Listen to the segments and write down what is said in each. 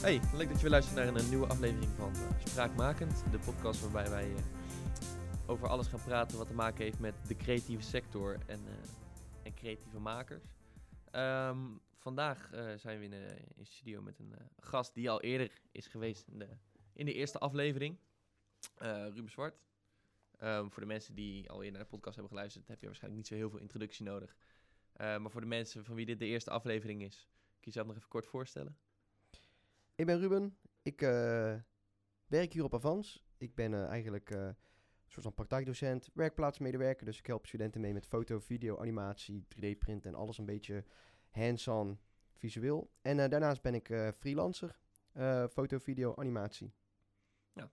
Hey, leuk dat je weer luistert naar een, nieuwe aflevering van uh, Spraakmakend. De podcast waarbij wij uh, over alles gaan praten wat te maken heeft met de creatieve sector en, uh, en creatieve makers. Um, vandaag zijn we in, de studio met een gast die al eerder is geweest in de, in de eerste aflevering. Ruben Zwart. Um, voor de mensen die al eerder naar de podcast hebben geluisterd, heb je waarschijnlijk niet zo heel veel introductie nodig. maar voor de mensen van wie dit de eerste aflevering is, kun je jezelf nog even kort voorstellen? Ik ben Ruben. Ik uh, werk hier op Avans. Ik ben uh, eigenlijk uh, een soort van praktijkdocent, werkplaatsmedewerker. Dus ik help studenten mee met foto, video, animatie, 3D-print en alles een beetje hands-on visueel. En daarnaast ben ik freelancer, foto, video, animatie. Ja.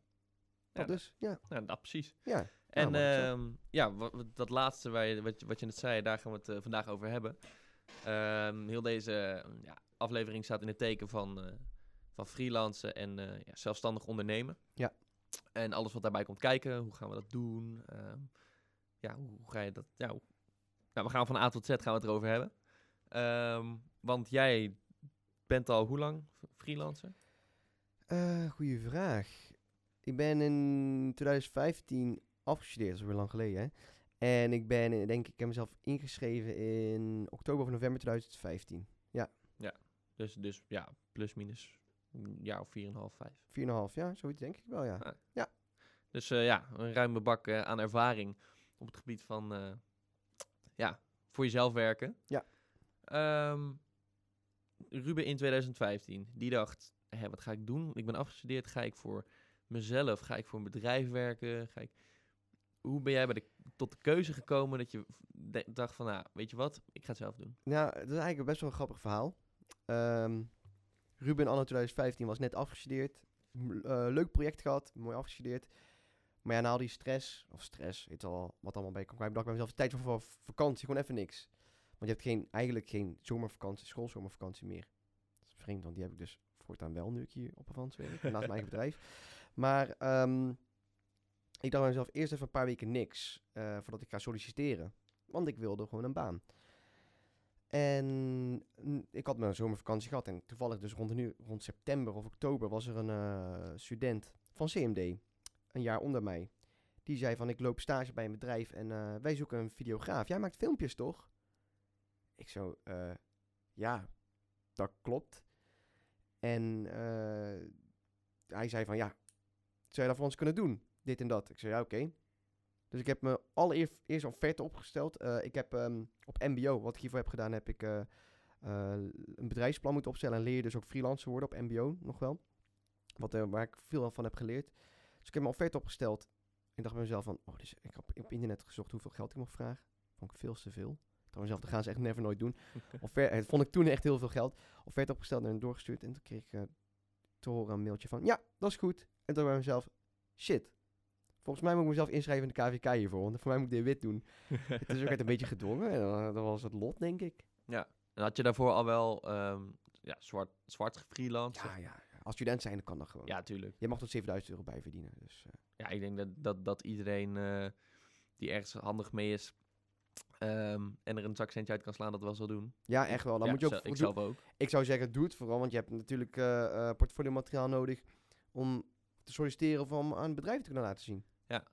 Dat dus, ja. ja. dat precies. Ja. En nou, ja, wat, dat laatste waar je, wat, wat je net zei, daar gaan we het vandaag over hebben. Ehm, heel deze ja, aflevering staat in het teken van van freelancen en uh, ja, zelfstandig ondernemen. Ja. En alles wat daarbij komt kijken. Hoe gaan we dat doen? Uh, ja, hoe, hoe, ga je dat... Ja, hoe... nou, we gaan van A tot Z gaan we het erover hebben. Um, want jij bent al hoe lang freelancer? Uh, goeie vraag. Ik ben in 2015 afgestudeerd, dat is weer lang geleden. Hè? En ik ben, denk ik, ik heb mezelf ingeschreven in oktober of november 2015. Ja. Ja, dus, dus ja, plus minus jaar of 4,5, 5. 4,5, ja, zoiets denk ik wel, ja. ja. ja. Dus uh, ja, een ruime bak uh, aan ervaring op het gebied van, uh, ja, voor jezelf werken. Ja. Um, Ruben in 2015, die dacht, hé, wat ga ik doen? Ik ben afgestudeerd, ga ik voor mezelf, ga ik voor een bedrijf werken? Ga ik... Hoe ben jij bij de, tot de keuze gekomen dat je dacht van, nou, weet je wat, ik ga het zelf doen? Nou, dat is eigenlijk best wel een grappig verhaal. Um, Ruben anno 2015 was net afgestudeerd. Uh, leuk project gehad, mooi afgestudeerd. Maar ja, na al die stress, of stress, weet al wat allemaal bij komt. Ik bij mezelf, tijd voor vakantie, gewoon even niks. Want je hebt geen, eigenlijk geen zomervakantie, schoolzomervakantie meer. Dat is vreemd, want die heb ik dus voortaan wel nu ik hier op vakantie werk, naast mijn eigen bedrijf. Maar um, ik dacht bij mezelf, eerst even een paar weken niks, uh, voordat ik ga solliciteren. Want ik wilde gewoon een baan. En ik had mijn zomervakantie gehad. En toevallig dus rond, nu, rond september of oktober was er een uh, student van CMD, een jaar onder mij. Die zei van, ik loop stage bij een bedrijf en uh, wij zoeken een videograaf. Jij maakt filmpjes, toch? Ik zo, uh, ja, dat klopt. En hij zei van, ja, zou je dat voor ons kunnen doen? Dit en dat. Ik zei, ja, oké. Dus ik heb me allereerst eerst offerte opgesteld. Uh, ik heb um, op MBO, wat ik hiervoor heb gedaan, heb ik uh, uh, een bedrijfsplan moeten opstellen. En leer je dus ook freelancer worden op MBO nog wel. Wat, waar ik veel van heb geleerd. Dus ik heb mijn offerte opgesteld. Ik dacht bij mezelf van, oh, dus ik heb op internet gezocht hoeveel geld ik mocht vragen. Vond ik veel te veel. Ik dacht mezelf, dat gaan ze echt never nooit doen. Offerte, het vond ik toen echt heel veel geld. Offerte opgesteld en doorgestuurd. En toen kreeg ik te horen een mailtje van, ja, dat is goed. En toen bij mezelf, shit, Volgens mij moet ik mezelf inschrijven in de KVK hiervoor. Want voor mij moet ik dit wit doen. het is ook echt een beetje gedwongen. En dat was het lot, denk ik. Ja. En had je daarvoor al wel um, ja, zwart, zwart freelance? Ja, ja. Als student zijn, dan kan dat gewoon. Ja, tuurlijk. Je mag tot 7000 euro bij verdienen. Dus, uh. Ja, ik denk dat, dat, dat iedereen uh, die ergens handig mee is... Um, en er een zakcentje uit kan slaan, dat wel zal doen. Ja, echt wel. Dan ja, moet je ook, ik zelf ook. Ik zou zeggen, doe het vooral. Want je hebt natuurlijk uh, portfolio materiaal nodig... om te solliciteren of om aan bedrijven te kunnen laten zien. Ja.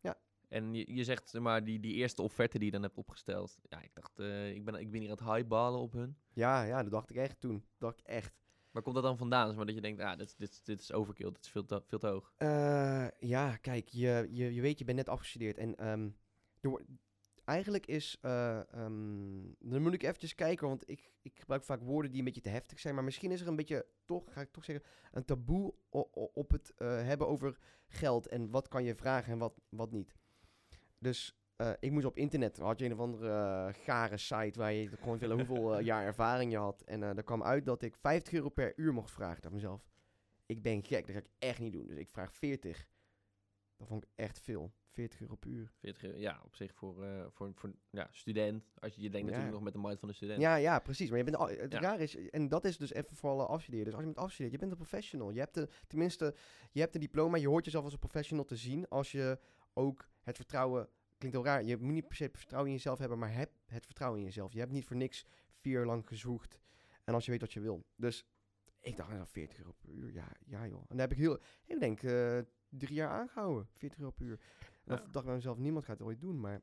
Ja. En je, je zegt, maar, die, die eerste offerte die je dan hebt opgesteld. Ja, ik dacht, uh, ik, ben, ik ben hier aan het highballen op hun. Ja, ja, dat dacht ik echt toen. Dat dacht ik echt. Waar komt dat dan vandaan? Maar dat je denkt, ah, dit, dit, dit is overkill, dit is veel te, veel te hoog. Uh, ja, kijk, je, je, je weet, je bent net afgestudeerd. En um, door, eigenlijk is, uh, dan moet ik eventjes kijken, want ik, ik gebruik vaak woorden die een beetje te heftig zijn. Maar misschien is er een beetje, toch, ga ik toch zeggen, een taboe op het uh, hebben over geld. En wat kan je vragen en wat, wat niet. Dus uh, ik moest op internet, had je een of andere gare site waar je gewoon willen hoeveel jaar ervaring je had. En er kwam uit dat ik 50 euro per uur mocht vragen. Dat mezelf, ik ben gek, dat ga ik echt niet doen. Dus ik vraag 40. Dat vond ik echt veel. 40 euro per uur. 40 euro, ja, op zich voor, uh, voor, voor ja, student. Als je, je denkt ja. natuurlijk nog met de mind van de student. Ja, ja, precies. Maar je bent, het ja. raar is, en dat is dus even voor alle afstudeerders. Als je bent afstudeerd, je bent een professional. Je hebt de, tenminste, je hebt een diploma. Je hoort jezelf als een professional te zien. Als je ook het vertrouwen, klinkt heel raar. Je moet niet per se het vertrouwen in jezelf hebben, maar heb het vertrouwen in jezelf. Je hebt niet voor niks vier jaar lang gezocht. En als je weet wat je wil. Dus Ik dacht, nou, 40 euro per uur. Ja, ja joh. En daar heb ik heel, ik denk, eh, drie jaar aangehouden. 40 euro per uur. Dan Ja. dacht ik bij mezelf, niemand gaat het ooit doen. Maar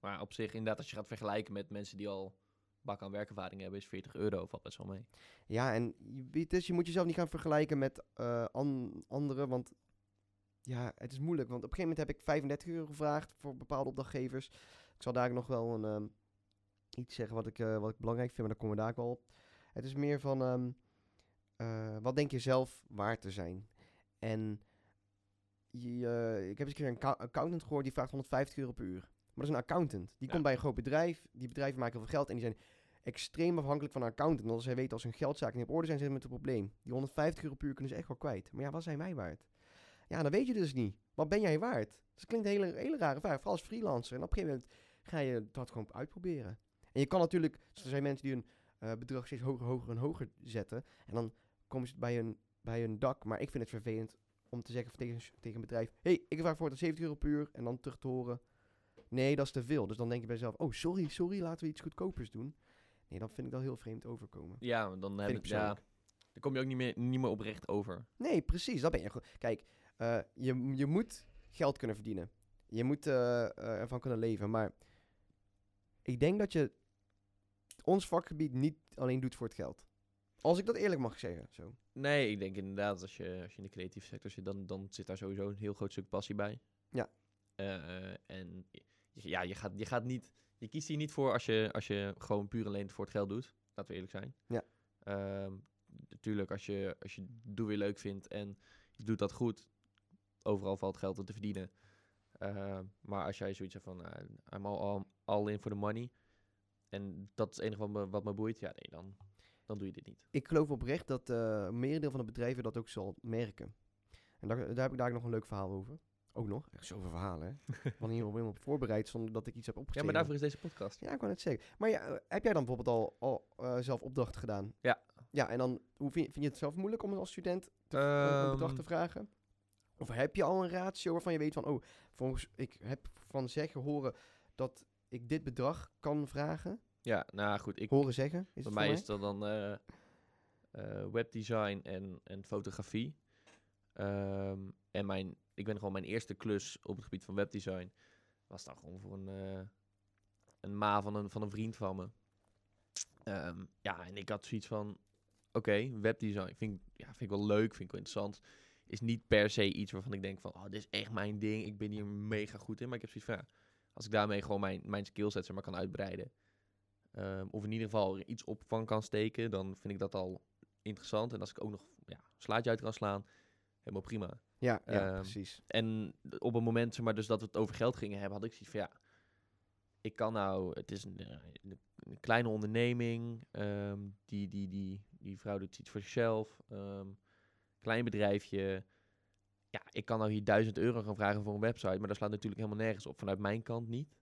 Maar op zich, inderdaad, als je gaat vergelijken met mensen die al bak aan werkervaring hebben, is 40 euro valt best wel mee. ja, en je, weet dus, je moet jezelf niet gaan vergelijken met an- anderen. Want ja, het is moeilijk. Want op een gegeven moment heb ik 35 euro gevraagd voor bepaalde opdrachtgevers. Ik zal daar nog wel een, ehm, iets zeggen wat ik, eh, wat ik belangrijk vind, maar daar komen we daar ook wel op. Het is meer van, ehm, eh, wat denk je zelf waard te zijn? En je, ik heb eens een keer een accountant gehoord die vraagt 150 euro per uur. Maar dat is een accountant. Die Ja. komt bij een groot bedrijf. Die bedrijven maken heel veel geld en die zijn extreem afhankelijk van een accountant. Want als zij weten als hun geldzaken niet op orde zijn, zitten ze met een probleem. Die 150 euro per uur kunnen ze echt wel kwijt. Maar ja, wat zijn wij waard? Ja, dan weet je dus niet. Wat ben jij waard? Dus dat klinkt een hele, hele rare vraag. Vooral als freelancer. En op een gegeven moment ga je dat gewoon uitproberen. En je kan natuurlijk... dus er zijn mensen die hun eh, bedrag steeds hoger, hoger en hoger zetten. En dan komen ze bij hun, bij hun dak. Maar ik vind het vervelend om te zeggen tegen, tegen een bedrijf... hey, ik vraag voor het 70 euro per uur. En dan terug te horen... Nee, dat is te veel. Dus dan denk je bij jezelf... Oh, sorry, sorry, laten we iets goedkopers doen. Nee, dan vind ik dat heel vreemd overkomen. Ja, want dan, heb ik ja, dan kom je ook niet meer, niet meer oprecht over. Nee, precies. Dat ben je. gewoon. Kijk, eh, je, je moet geld kunnen verdienen. Je moet eh, eh, ervan kunnen leven. Maar ik denk dat je ons vakgebied niet alleen doet voor het geld. Als ik dat eerlijk mag zeggen. Zo. Nee, ik denk inderdaad, als je, als je in de creatieve sector zit, dan, dan zit daar sowieso een heel groot stuk passie bij. Ja. Eh, en je- ja, je gaat, je gaat niet, je kiest hier niet voor als je, als je gewoon puur alleen voor het geld doet. Laten we eerlijk zijn. Ja. Ehm, natuurlijk, als je, als je doel weer leuk vindt en je doet dat goed, overal valt geld te verdienen. Ehm, maar als jij zoiets hebt van, uh, I'm all, all, all in for the money. En dat is het enige wat me, wat me boeit. Ja, nee, dan, dan doe je dit niet. Ik geloof oprecht dat eh een merendeel van de bedrijven dat ook zal merken. En daar, daar heb ik daar nog een leuk verhaal over. Ook nog. Echt zoveel verhalen, hè. Van hier op helemaal voorbereid zonder dat ik iets heb Ja, opgeschreven. maar daarvoor is deze podcast. Ja, ik wou net zeggen. Maar ja, eh, heb jij dan bijvoorbeeld al, al eh, zelf opdrachten gedaan? Ja. Ja, en dan, hoe vind, je- vind je het zelf moeilijk om als student te, eh, een bedrag te Ehm, vragen? Of heb je al een ratio waarvan je weet van, oh, volgens, ik heb van zeggen horen dat ik dit bedrag kan vragen? Ja, nou goed, ik, Horen zeggen? Is bij het mij is dat dan eh, eh, webdesign en, en fotografie. Ehm, en mijn, ik ben gewoon mijn eerste klus op het gebied van webdesign. Was dan gewoon voor een, eh, een ma van een, van een vriend van me. Ehm, ja, en ik had zoiets van, oké, webdesign vind, ja, vind ik wel leuk, vind ik wel interessant. Is niet per se iets waarvan ik denk van, oh, dit is echt mijn ding. Ik ben hier mega goed in. Maar ik heb zoiets van, ja, als ik daarmee gewoon mijn, mijn skillset maar, kan uitbreiden. Ehm, of in ieder geval er iets op van kan steken, dan vind ik dat al interessant. En als ik ook nog ja, een slaatje uit kan slaan, helemaal prima. Ja, ja Ehm, precies. En op het moment zeg maar, dus dat we het over geld gingen hebben, had ik zoiets van ja, ik kan nou, het is een, eh, een, een kleine onderneming, ehm, die, die, die, die vrouw doet iets voor zichzelf, klein bedrijfje. Ja, ik kan nou hier 1000 euro gaan vragen voor een website, maar dat slaat natuurlijk helemaal nergens op, vanuit mijn kant niet.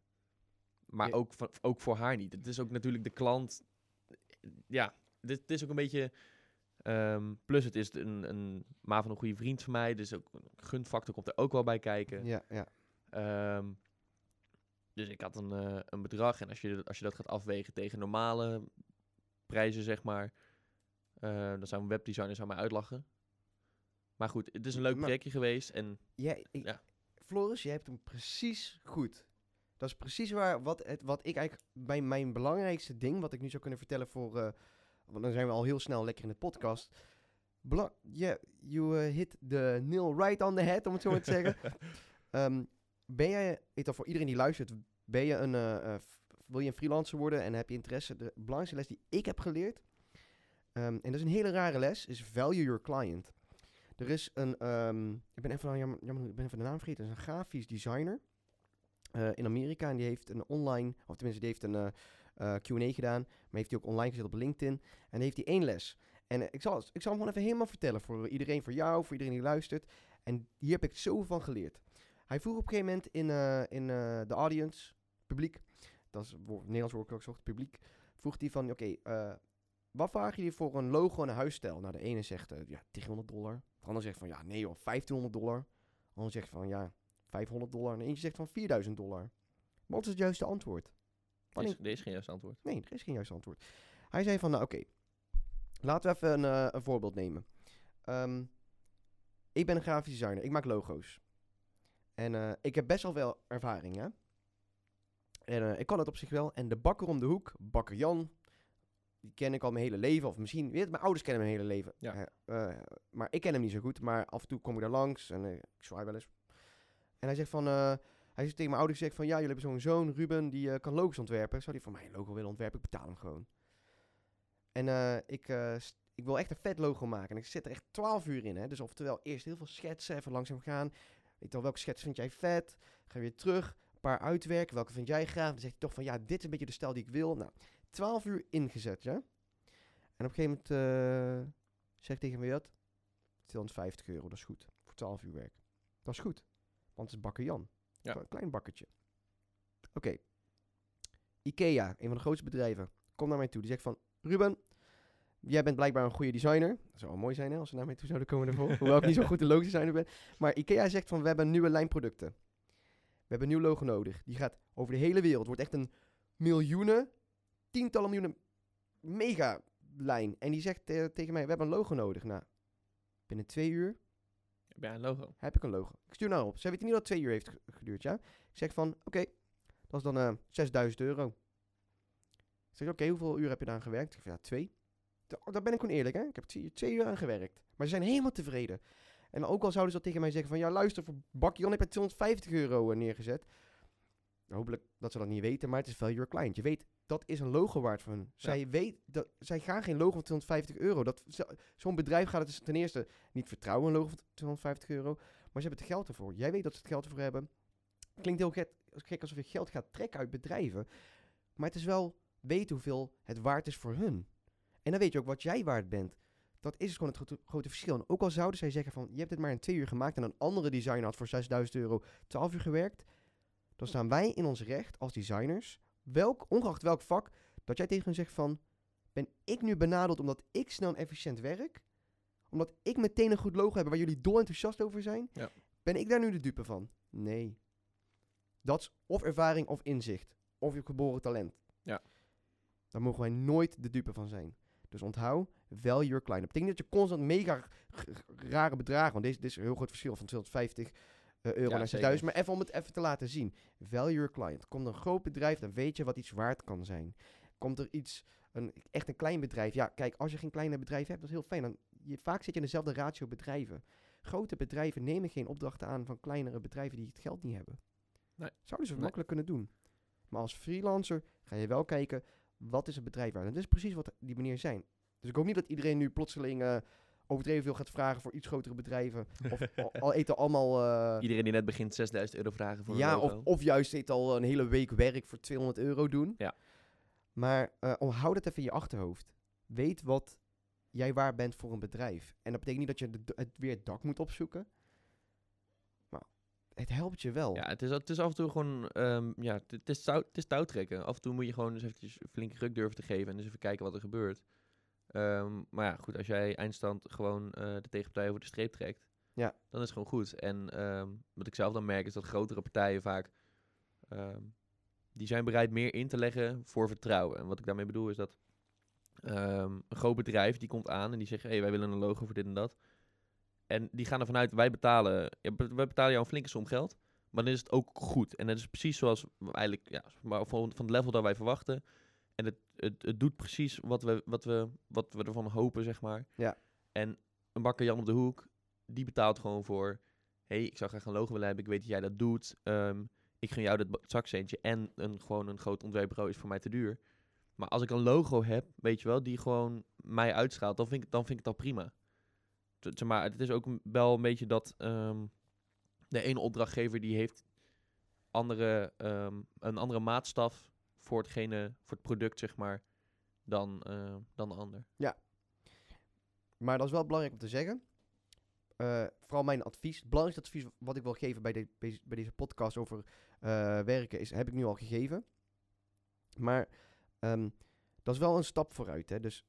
Maar Ja. ook, ook voor haar niet. Het is ook natuurlijk de klant, ja, dit, is ook een beetje... Ehm, plus het is een, een ma van een goede vriend van mij, dus ook een gunfactor komt er ook wel bij kijken. Ja, ja. Ehm, dus ik had een, eh, een bedrag en als je, als je dat gaat afwegen tegen normale prijzen, zeg maar, eh, dan zou een webdesigner zou mij uitlachen. Maar goed, het is een leuk projectje geweest en Ja, ik, Ja. Floris, je hebt hem precies goed. Dat is precies waar, wat, het, wat ik eigenlijk bij mijn belangrijkste ding, wat ik nu zou kunnen vertellen voor, eh, want dan zijn we al heel snel lekker in de podcast. Bela yeah, you eh, hit the nail right on the head, om het zo maar te zeggen. Ehm, ben jij, weet al, voor iedereen die luistert, ben je een, eh, wil je een freelancer worden en heb je interesse? De belangrijkste les die ik heb geleerd, ehm, en dat is een hele rare les, is value your client. Er is een, ehm, ik ben even, jammer, jammer, ik ben even de naam vergeten, er is een grafisch designer eh, in Amerika en die heeft een online, of tenminste die heeft een eh, eh, Q&A gedaan, maar heeft hij ook online gezet op LinkedIn en heeft hij één les. En ik, zal, ik zal hem gewoon even helemaal vertellen voor iedereen, voor jou, voor iedereen die luistert. En hier heb ik zoveel van geleerd. Hij vroeg op een gegeven moment in, in de audience, publiek, dat is woord- Nederlands woord ik zocht, publiek, vroeg hij van, oké, wat vragen jullie voor een logo en een huisstijl? Nou, de ene zegt, ja, 300 dollar. De ander zegt van, ja, nee joh, 1500 dollar. De ander zegt van, ja, 500 dollar. En eentje zegt van 4000 dollar. Wat is het juiste antwoord? er Wanneer- is, er is geen juist antwoord. Nee, er is geen juiste antwoord. Hij zei van, nou oké, Laten we even een, eh, een voorbeeld nemen. Ehm, ik ben een grafisch designer. Ik maak logo's. En eh, ik heb best wel veel ervaring, hè. En eh, ik kan het op zich wel. En de bakker om de hoek, bakker Jan, die ken ik al mijn hele leven. Of misschien, weet je, mijn ouders kennen mijn hele leven. Ja. Maar ik ken hem niet zo goed. Maar af en toe kom ik daar langs en ik zwaai wel eens. En hij zegt van, eh, hij zegt tegen mijn ouders, zegt van, ja, jullie hebben zo'n zoon, Ruben, die eh, kan logos ontwerpen. Zou die voor mij een logo willen ontwerpen? Ik betaal hem gewoon. En eh, ik, ik wil echt een vet logo maken. En ik zit er echt 12 uur in. Hè? Dus oftewel eerst heel veel schetsen, even langzaam gaan. Je wel, welke schets vind jij vet? Ga weer terug, een paar uitwerken. Welke vind jij graag? Dan zegt hij toch van, ja, dit is een beetje de stijl die ik wil. Nou, 12 uur ingezet, ja. En op een gegeven moment zegt tegen me, wat? 250 euro, dat is goed. Voor 12 uur werk. Dat is goed. Want het is bakker Jan. Ja. Een klein bakkertje. Oké. Ikea, een van de grootste bedrijven, komt naar mij toe. Die zegt van, Ruben, jij bent blijkbaar een goede designer. Dat zou wel mooi zijn hè, als ze naar mij toe zouden komen ervoor. Hoewel ik niet zo goed een logo designer ben. Maar Ikea zegt van, we hebben nieuwe lijn producten. We hebben een nieuw logo nodig. Die gaat over de hele wereld. Wordt echt een miljoenen, tientallen miljoenen mega lijn. En die zegt tegen mij, we hebben een logo nodig. Nou, binnen twee uur Heb een logo? heb ik een logo. Ik stuur nou op. Ze weten niet dat twee uur heeft ge- geduurd, ja. Ik zeg van, oké, dat is dan eh 6000 euro. Ik zeg, oké, hoeveel uur heb je daar aan gewerkt? Ik zeg, ja, twee. Da- Daar ben ik gewoon eerlijk, hè. Ik heb twee, uur aan gewerkt. Maar ze zijn helemaal tevreden. En ook al zouden ze dat tegen mij zeggen van, ja, luister, voor Bakjon heb je 250 euro eh, neergezet. Hopelijk dat ze dat niet weten, maar het is value your client. Je weet, dat is een logo waard voor hun. Zij, weet, dat, zij gaan geen logo van 250 euro. Dat, zo- Zo'n bedrijf gaat het dus ten eerste niet vertrouwen, een logo van 250 euro. Maar ze hebben het geld ervoor. Jij weet dat ze het geld ervoor hebben. Klinkt heel gek, gek alsof je geld gaat trekken uit bedrijven. Maar het is wel weten hoeveel het waard is voor hun. En dan weet je ook wat jij waard bent. Dat is gewoon het grote, grote verschil. En ook al zouden zij zeggen van... je hebt dit maar in twee uur gemaakt... en een andere designer had voor 6000 euro 12 uur gewerkt... dan staan wij in ons recht als designers... Welk, ongeacht welk vak... dat jij tegen hen zegt van... ben ik nu benadeeld omdat ik snel en efficiënt werk... omdat ik meteen een goed logo heb... waar jullie dol enthousiast over zijn... Ja. ben ik daar nu de dupe van? Nee. Dat is of ervaring of inzicht. Of je geboren talent. Ja. Daar mogen wij nooit de dupe van zijn. Dus onthoud, value your client. Dat betekent dat je constant mega rare bedragen... want deze, dit is een heel groot verschil van 250 eh, euro Ja, naar zeker. 6000... maar even om het even te laten zien. Value your client. Komt een groot bedrijf, dan weet je wat iets waard kan zijn. Komt er iets, een, echt een klein bedrijf... ja, kijk, als je geen kleine bedrijf hebt, dat is heel fijn. Dan, je, vaak zit je in dezelfde ratio bedrijven. Grote bedrijven nemen geen opdrachten aan van kleinere bedrijven die het geld niet hebben. Nee. Zouden ze Nee. makkelijk kunnen doen. Maar als freelancer ga je wel kijken, wat is het bedrijf waard? En dat is precies wat die meneer zijn. Dus ik hoop niet dat iedereen nu plotseling eh, overdreven veel gaat vragen voor iets grotere bedrijven. Of al, al eten allemaal... eh, Iedereen die net begint 6000 euro vragen voor ja, een logo. of, of juist dit al een hele week werk voor 200 euro doen. Ja. Maar eh om, hou dat even in je achterhoofd. Weet wat jij waar bent voor een bedrijf. En dat betekent niet dat je de, het weer het dak moet opzoeken. Maar het helpt je wel. Ja, het is, het is af en toe gewoon, ehm, ja, het- het is, touw, het is touwtrekken. Af en toe moet je gewoon eens eventjes een flinke ruk durven te geven en eens even kijken wat er gebeurt. Ehm, maar ja, goed, als jij eindstand gewoon eh, de tegenpartij over de streep trekt, Ja. dan is het gewoon goed. En ehm, wat ik zelf dan merk is dat grotere partijen vaak, ehm, die zijn bereid meer in te leggen voor vertrouwen. En wat ik daarmee bedoel is dat een groot bedrijf die komt aan en die zegt, hé, hey, wij willen een logo voor dit en dat. En die gaan ervan uit, wij betalen, ja, wij betalen jou een flinke som geld. Maar dan is het ook goed. En dat is precies zoals eigenlijk, ja, van het level dat wij verwachten. En het, het, het doet precies wat we, wat, we, wat we ervan hopen, zeg maar. Ja. En een bakker Jan op de hoek, die betaalt gewoon voor... Hé, hey, ik zou graag een logo willen hebben, ik weet dat jij dat doet. Ehm, ik gun jou dat zakcentje en een, gewoon een groot ontwerpbureau is voor mij te duur. Maar als ik een logo heb, weet je wel, die gewoon mij uitschaalt, dan vind ik, dan vind ik dat prima. Zeg maar, het is ook wel een beetje dat ehm, de ene opdrachtgever die heeft andere, ehm, een andere maatstaf voor hetgene, voor het product, zeg maar, dan, eh, dan de ander. Maar dat is wel belangrijk om te zeggen. Eh, vooral mijn advies. Het belangrijkste advies wat ik wil geven bij, de, bij deze podcast over eh, werken is, heb ik nu al gegeven. Maar ehm, dat is wel een stap vooruit. Hè? Dus,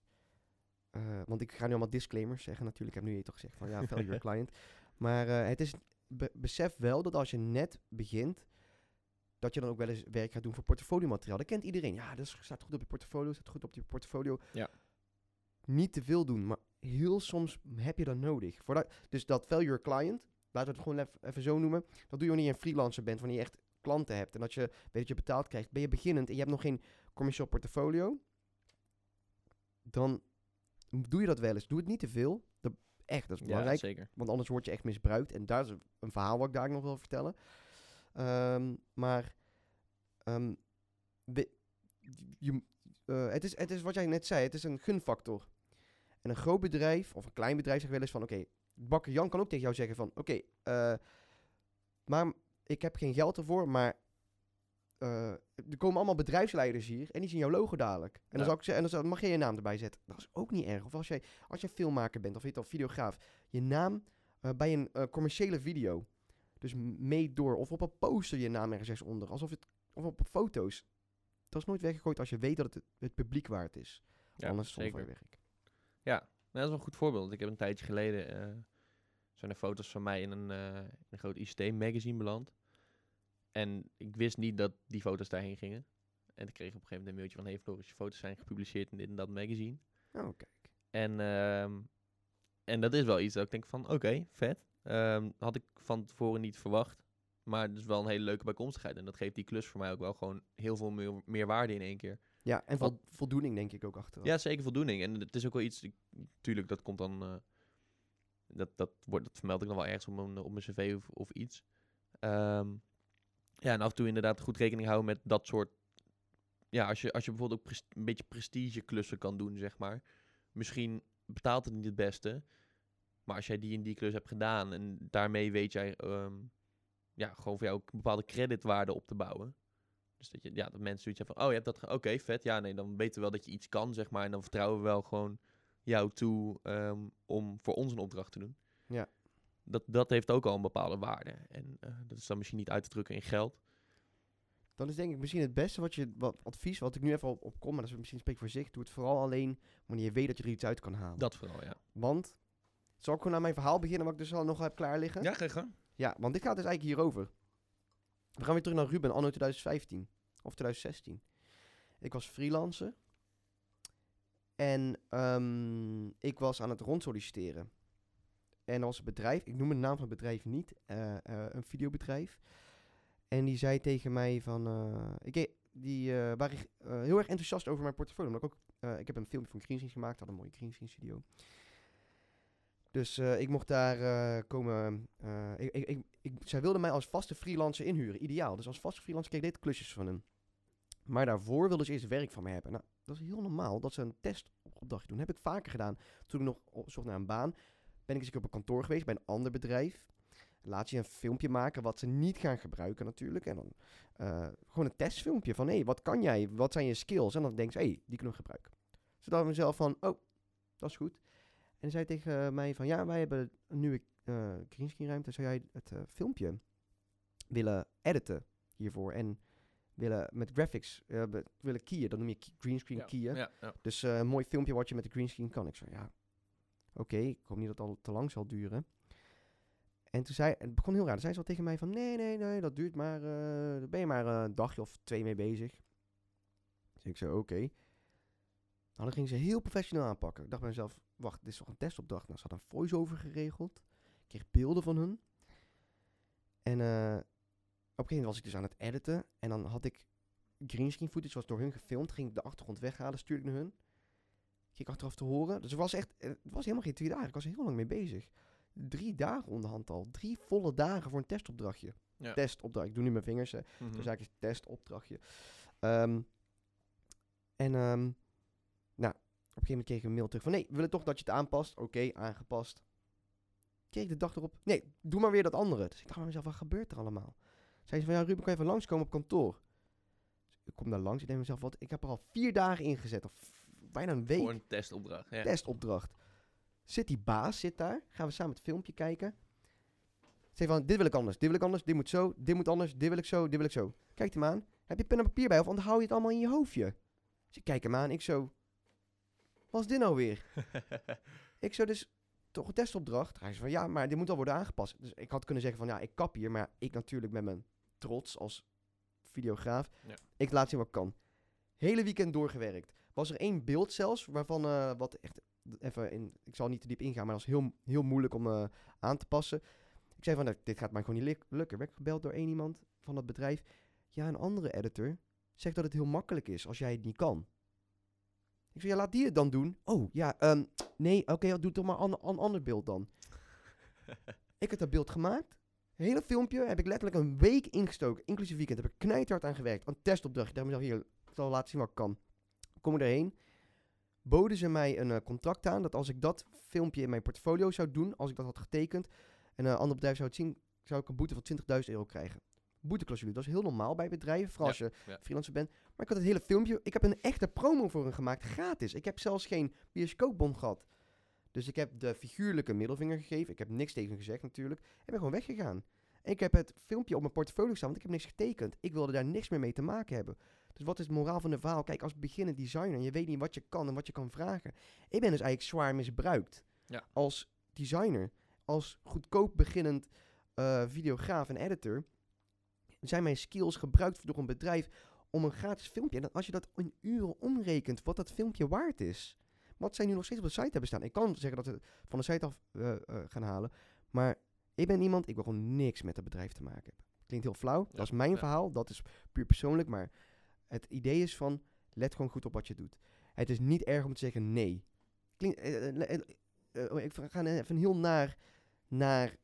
want ik ga nu allemaal disclaimers zeggen natuurlijk. Ik heb nu toch gezegd van ja, value your client. Maar het is, be- besef wel dat als je net begint, dat je dan ook wel eens werk gaat doen voor portfolio materiaal. Dat kent iedereen. Ja, dat staat goed op je portfolio, staat goed op je portfolio. Ja. niet te veel doen, maar heel soms heb je dat nodig. Dus dat failure client, laten we het gewoon even, even zo noemen. Dat doe je wanneer je een freelancer bent, wanneer je echt klanten hebt. En dat je weet dat je betaald krijgt. Ben je beginnend en je hebt nog geen commercieel portfolio. Dan doe je dat wel eens. Doe het niet te veel. Dat, echt, dat is Ja, belangrijk. zeker. Want anders word je echt misbruikt. En daar is een verhaal wat ik daar nog wil vertellen. Ehm, maar ehm, we- je, eh, het, is, het is wat jij net zei. Het is een gunfactor. En een groot bedrijf of een klein bedrijf zegt wel eens van... Oké, bakker Jan kan ook tegen jou zeggen van... Oké, eh, maar ik heb geen geld ervoor, maar... eh, er komen allemaal bedrijfsleiders hier en die zien jouw logo dadelijk. En dan, zou ik en dan zou- mag je je naam erbij zetten. Dat is ook niet erg. Of als jij, als jij filmmaker bent of weet je wel, videograaf, je naam bij een commerciële video. Dus mee door. Of op een poster je naam ergens onder. Alsof het, of op foto's. Dat is nooit weggegooid als je weet dat het het publiek waard is. Ja, Anders zonder van zeker. je werk. Nou, dat is wel een goed voorbeeld. Ik heb een tijdje geleden... eh, zijn er foto's van mij in een, eh, in een groot ICT-magazine beland. En ik wist niet dat die foto's daarheen gingen. En ik kreeg op een gegeven moment een mailtje van... Hey Floris, je foto's zijn gepubliceerd in dit en dat magazine. Oh, kijk. En, ehm, en dat is wel iets dat ik denk van, oké, vet. Ehm, had ik van tevoren niet verwacht. Maar het is wel een hele leuke bijkomstigheid. En dat geeft die klus voor mij ook wel gewoon heel veel meer, meer waarde in één keer. Ja, en voldoening denk ik ook achteraf. Ja, zeker voldoening. En het is ook wel iets, ik, tuurlijk, dat komt dan, eh, dat, dat, wordt, dat vermeld ik dan wel ergens op mijn, op mijn cv of, of iets. Ehm, ja, en af en toe inderdaad goed rekening houden met dat soort, ja, als je, als je bijvoorbeeld ook een beetje prestige klussen kan doen, zeg maar. Misschien betaalt het niet het beste, maar als jij die en die klus hebt gedaan en daarmee weet jij, ehm, ja, gewoon voor jou ook een bepaalde creditwaarde op te bouwen. Dus dat, je, ja, dat mensen zoiets hebben van, oh, je hebt dat, oké, vet. Ja, nee, dan weten we wel dat je iets kan, zeg maar. En dan vertrouwen we wel gewoon jou toe ehm, om voor ons een opdracht te doen. Ja. Dat, dat heeft ook al een bepaalde waarde. En eh, dat is dan misschien niet uit te drukken in geld. Dan is denk ik misschien het beste wat je, wat advies, wat ik nu even op, op kom, maar dat is misschien spreek voor zich. Doe het vooral alleen wanneer je weet dat je er iets uit kan halen. Dat vooral, ja. Want, zal ik gewoon aan mijn verhaal beginnen wat ik dus al nog heb klaar liggen? Ja, ga je. Ja, want dit gaat dus eigenlijk hierover. We gaan weer terug naar Ruben, anno 2015. Of 2016. Ik was freelancer. En ehm, ik was aan het rondsolliciteren. En er was een bedrijf, ik noem de naam van het bedrijf niet, eh, eh, een videobedrijf. En die zei tegen mij van, eh, ik, die waren heel erg enthousiast over mijn portfolio. Omdat ik ook, ik heb een filmpje van greenscreen gemaakt, had een mooie greenscreen studio. Dus eh, ik mocht daar eh, komen. eh, ik, ik, ik, zij wilden mij als vaste freelancer inhuren. Ideaal. Dus als vaste freelancer kreeg ik dit klusjes van hen. Maar daarvoor wilden ze eerst werk van me hebben. Nou, dat is heel normaal dat ze een testopdrachtje doen. Dat heb ik vaker gedaan. Toen ik nog op- zocht naar een baan, ben ik eens op een kantoor geweest bij een ander bedrijf. Laat je een filmpje maken wat ze niet gaan gebruiken natuurlijk. En dan gewoon een testfilmpje van, hé, hey, wat kan jij? Wat zijn je skills? En dan denk ze, hé, hey, die kunnen we gebruiken. Dacht ik mezelf van, oh, dat is goed. En zei tegen mij van, ja, wij hebben een nieuwe eh greenscreen ruimte. Zou jij het eh, filmpje willen editen hiervoor? En willen met graphics eh, be- willen keyen? Dan noem je greenscreen Ja, keyen. ja, ja. Dus eh, een mooi filmpje wat je met de greenscreen kan. Ik zei, ja, oké, ik hoop niet dat het al te lang zal duren. En toen zei, het begon heel raar. Toen zei ze al tegen mij van, nee, nee, nee, dat duurt maar, eh, daar ben je maar eh, een dagje of twee mee bezig. Dus ik zei, oké. Nou, dan ging ze heel professioneel aanpakken. Ik dacht bij mezelf, wacht, dit is toch een testopdracht? Nou, ze had een voice-over geregeld. Ik kreeg beelden van hun. En eh, op een gegeven moment was ik dus aan het editen. En dan had ik greenscreen footage, was door hun gefilmd. Ging ik de achtergrond weghalen, stuurde ik naar hun. Ging ik achteraf te horen. Dus het was echt, het was helemaal geen twee dagen. Ik was er heel lang mee bezig. Drie dagen onderhand al. Drie volle dagen voor een testopdrachtje. Ja. Testopdracht. Ik doe nu mijn vingers. Hè. Mhm. Dus eigenlijk is het testopdrachtje. Ehm, en ehm, op een gegeven moment kreeg ik een mail terug van... Nee, we willen toch dat je het aanpast. Oké, aangepast. Kreeg ik de dag erop... Nee, doe maar weer dat andere. Dus ik dacht bij mezelf, wat gebeurt er allemaal? Zei ze van, ja Ruben, kan je even langskomen op kantoor? Dus ik kom daar langs. Ik denk mezelf, wat, ik heb er al vier dagen in gezet. Of bijna een week Voor een testopdracht. Ja. testopdracht. Zit die baas, zit daar. Gaan we samen het filmpje kijken. Zeg van, dit wil ik anders, dit wil ik anders, dit moet zo, dit moet anders, dit wil ik zo, dit wil ik zo. Kijkt hem aan. Heb je pen en papier bij of onthoud je het allemaal in je hoofdje? Dus ik kijk hem aan, ik zo... Wat is dit nou weer? ik zo dus, toch een testopdracht? Hij zei van, ja, maar dit moet al worden aangepast. Dus ik had kunnen zeggen van, ja, ik kap hier. Maar ik natuurlijk met mijn trots als videograaf. Ja. Ik laat zien wat ik kan. Hele weekend doorgewerkt. Was er één beeld zelfs, waarvan eh, wat echt even in, ik zal niet te diep ingaan, maar dat is heel, heel moeilijk om eh, aan te passen. Ik zei van, nou, dit gaat mij gewoon niet luk- lukken. Werd gebeld door één iemand van dat bedrijf. Ja, een andere editor zegt dat het heel makkelijk is als jij het niet kan. Ik zei, ja, laat die het dan doen. Oh, ja, ehm, nee, oké, doe toch maar een an, ander beeld dan. ik heb dat beeld gemaakt. Hele filmpje heb ik letterlijk een week ingestoken, inclusief weekend. Heb ik knijthard aan gewerkt. Een testopdracht. Ik dacht mezelf, hier, ik zal laten zien wat ik kan. Kom ik erheen. Boden ze mij een eh, contract aan dat als ik dat filmpje in mijn portfolio zou doen, als ik dat had getekend, en een ander bedrijf zou het zien, zou ik een boete van 20.000 euro krijgen. Boeteclausule, dat is heel normaal bij bedrijven, vooral als je freelancer bent. Maar ik had het hele filmpje, ik heb een echte promo voor hen gemaakt, gratis. Ik heb zelfs geen bioscoopbon gehad. Dus ik heb de figuurlijke middelvinger gegeven. Ik heb niks tegen gezegd natuurlijk. En ben gewoon weggegaan. En ik heb het filmpje op mijn portfolio staan, want ik heb niks getekend. Ik wilde daar niks meer mee te maken hebben. Dus wat is het moraal van de verhaal? Kijk, als beginnend designer, je weet niet wat je kan en wat je kan vragen. Ik ben dus eigenlijk zwaar misbruikt. Ja. Als designer, als goedkoop beginnend eh, videograaf en editor, zijn mijn skills gebruikt door een bedrijf om een gratis filmpje. En dan als je dat in uren omrekent, wat dat filmpje waard is. Wat zij nu nog steeds op de site hebben staan. Ik kan zeggen dat ze het van de site af eh, eh, gaan halen. Maar ik ben iemand, ik wil gewoon niks met het bedrijf te maken hebben. Klinkt heel flauw. Ja, dat is mijn ja. verhaal. Dat is puur persoonlijk. Maar het idee is van, let gewoon goed op wat je doet. Het is niet erg om te zeggen nee. Klinkt, eh, eh, oh, ik ga even heel naar, naar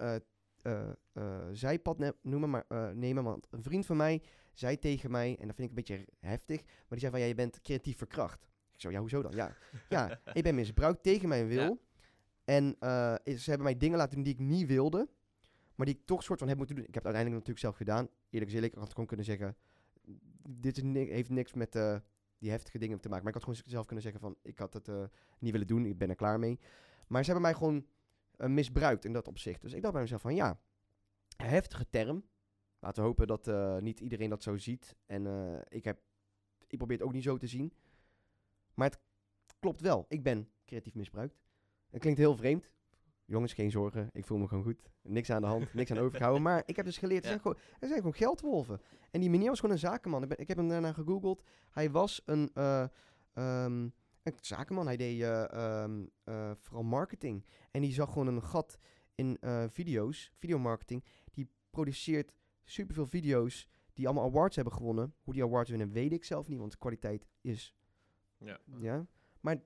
eh, zijpad noemen, maar, eh, nemen. Want een vriend van mij zei tegen mij, en dat vind ik een beetje heftig, maar die zei van, ja, je bent creatief verkracht. Ik zo, ja, hoezo dan? Ja, ja ik ben misbruikt tegen mijn wil. Ja. En ze hebben mij dingen laten doen die ik niet wilde, maar die ik toch soort van heb moeten doen. Ik heb het uiteindelijk natuurlijk zelf gedaan. Eerlijk gezegd, ik had gewoon kunnen zeggen, dit ni- heeft niks met die heftige dingen te maken. Maar ik had gewoon zelf kunnen zeggen van, ik had het niet willen doen, ik ben er klaar mee. Maar ze hebben mij gewoon misbruikt in dat opzicht. Dus ik dacht bij mezelf van, ja, heftige term. Laten we hopen dat eh, niet iedereen dat zo ziet. En eh, ik, heb, ik probeer het ook niet zo te zien. Maar het klopt wel. Ik ben creatief misbruikt. Het klinkt heel vreemd. Jongens, geen zorgen. Ik voel me gewoon goed. Niks aan de hand. Niks aan overgehouden. Maar ik heb dus geleerd. Er, Ja. zijn gewoon, er zijn gewoon geldwolven. En die meneer was gewoon een zakenman. Ik, ben, ik heb hem daarna gegoogeld. Hij was een, eh, ehm, een zakenman. Hij deed eh, ehm, eh, vooral marketing. En die zag gewoon een gat in eh, video's. Videomarketing. Die produceert superveel video's die allemaal awards hebben gewonnen. Hoe die awards winnen weet ik zelf niet. Want de kwaliteit is Ja. ja. Maar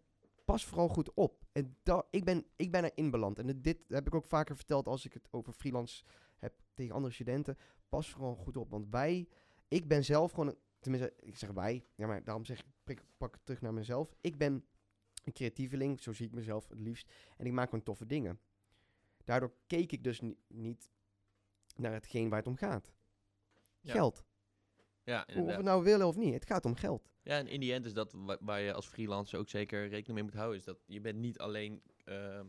pas vooral goed op. En da- ik, ben, ik ben erin beland. En dit heb ik ook vaker verteld als ik het over freelance heb tegen andere studenten. Pas vooral goed op. Want wij, ik ben zelf gewoon, een- tenminste, ik zeg wij, ja, maar daarom zeg ik, prik, pak het terug naar mezelf. Ik ben een creatieveling, zo zie ik mezelf het liefst. En ik maak gewoon toffe dingen. Daardoor keek ik dus ni- niet naar hetgeen waar het om gaat. Ja, Geld. Ja, Of we inderdaad. nou willen of niet, het gaat om geld. Ja, en in die end is dat wa- waar je als freelancer ook zeker rekening mee moet houden. Is dat je bent niet alleen ehm,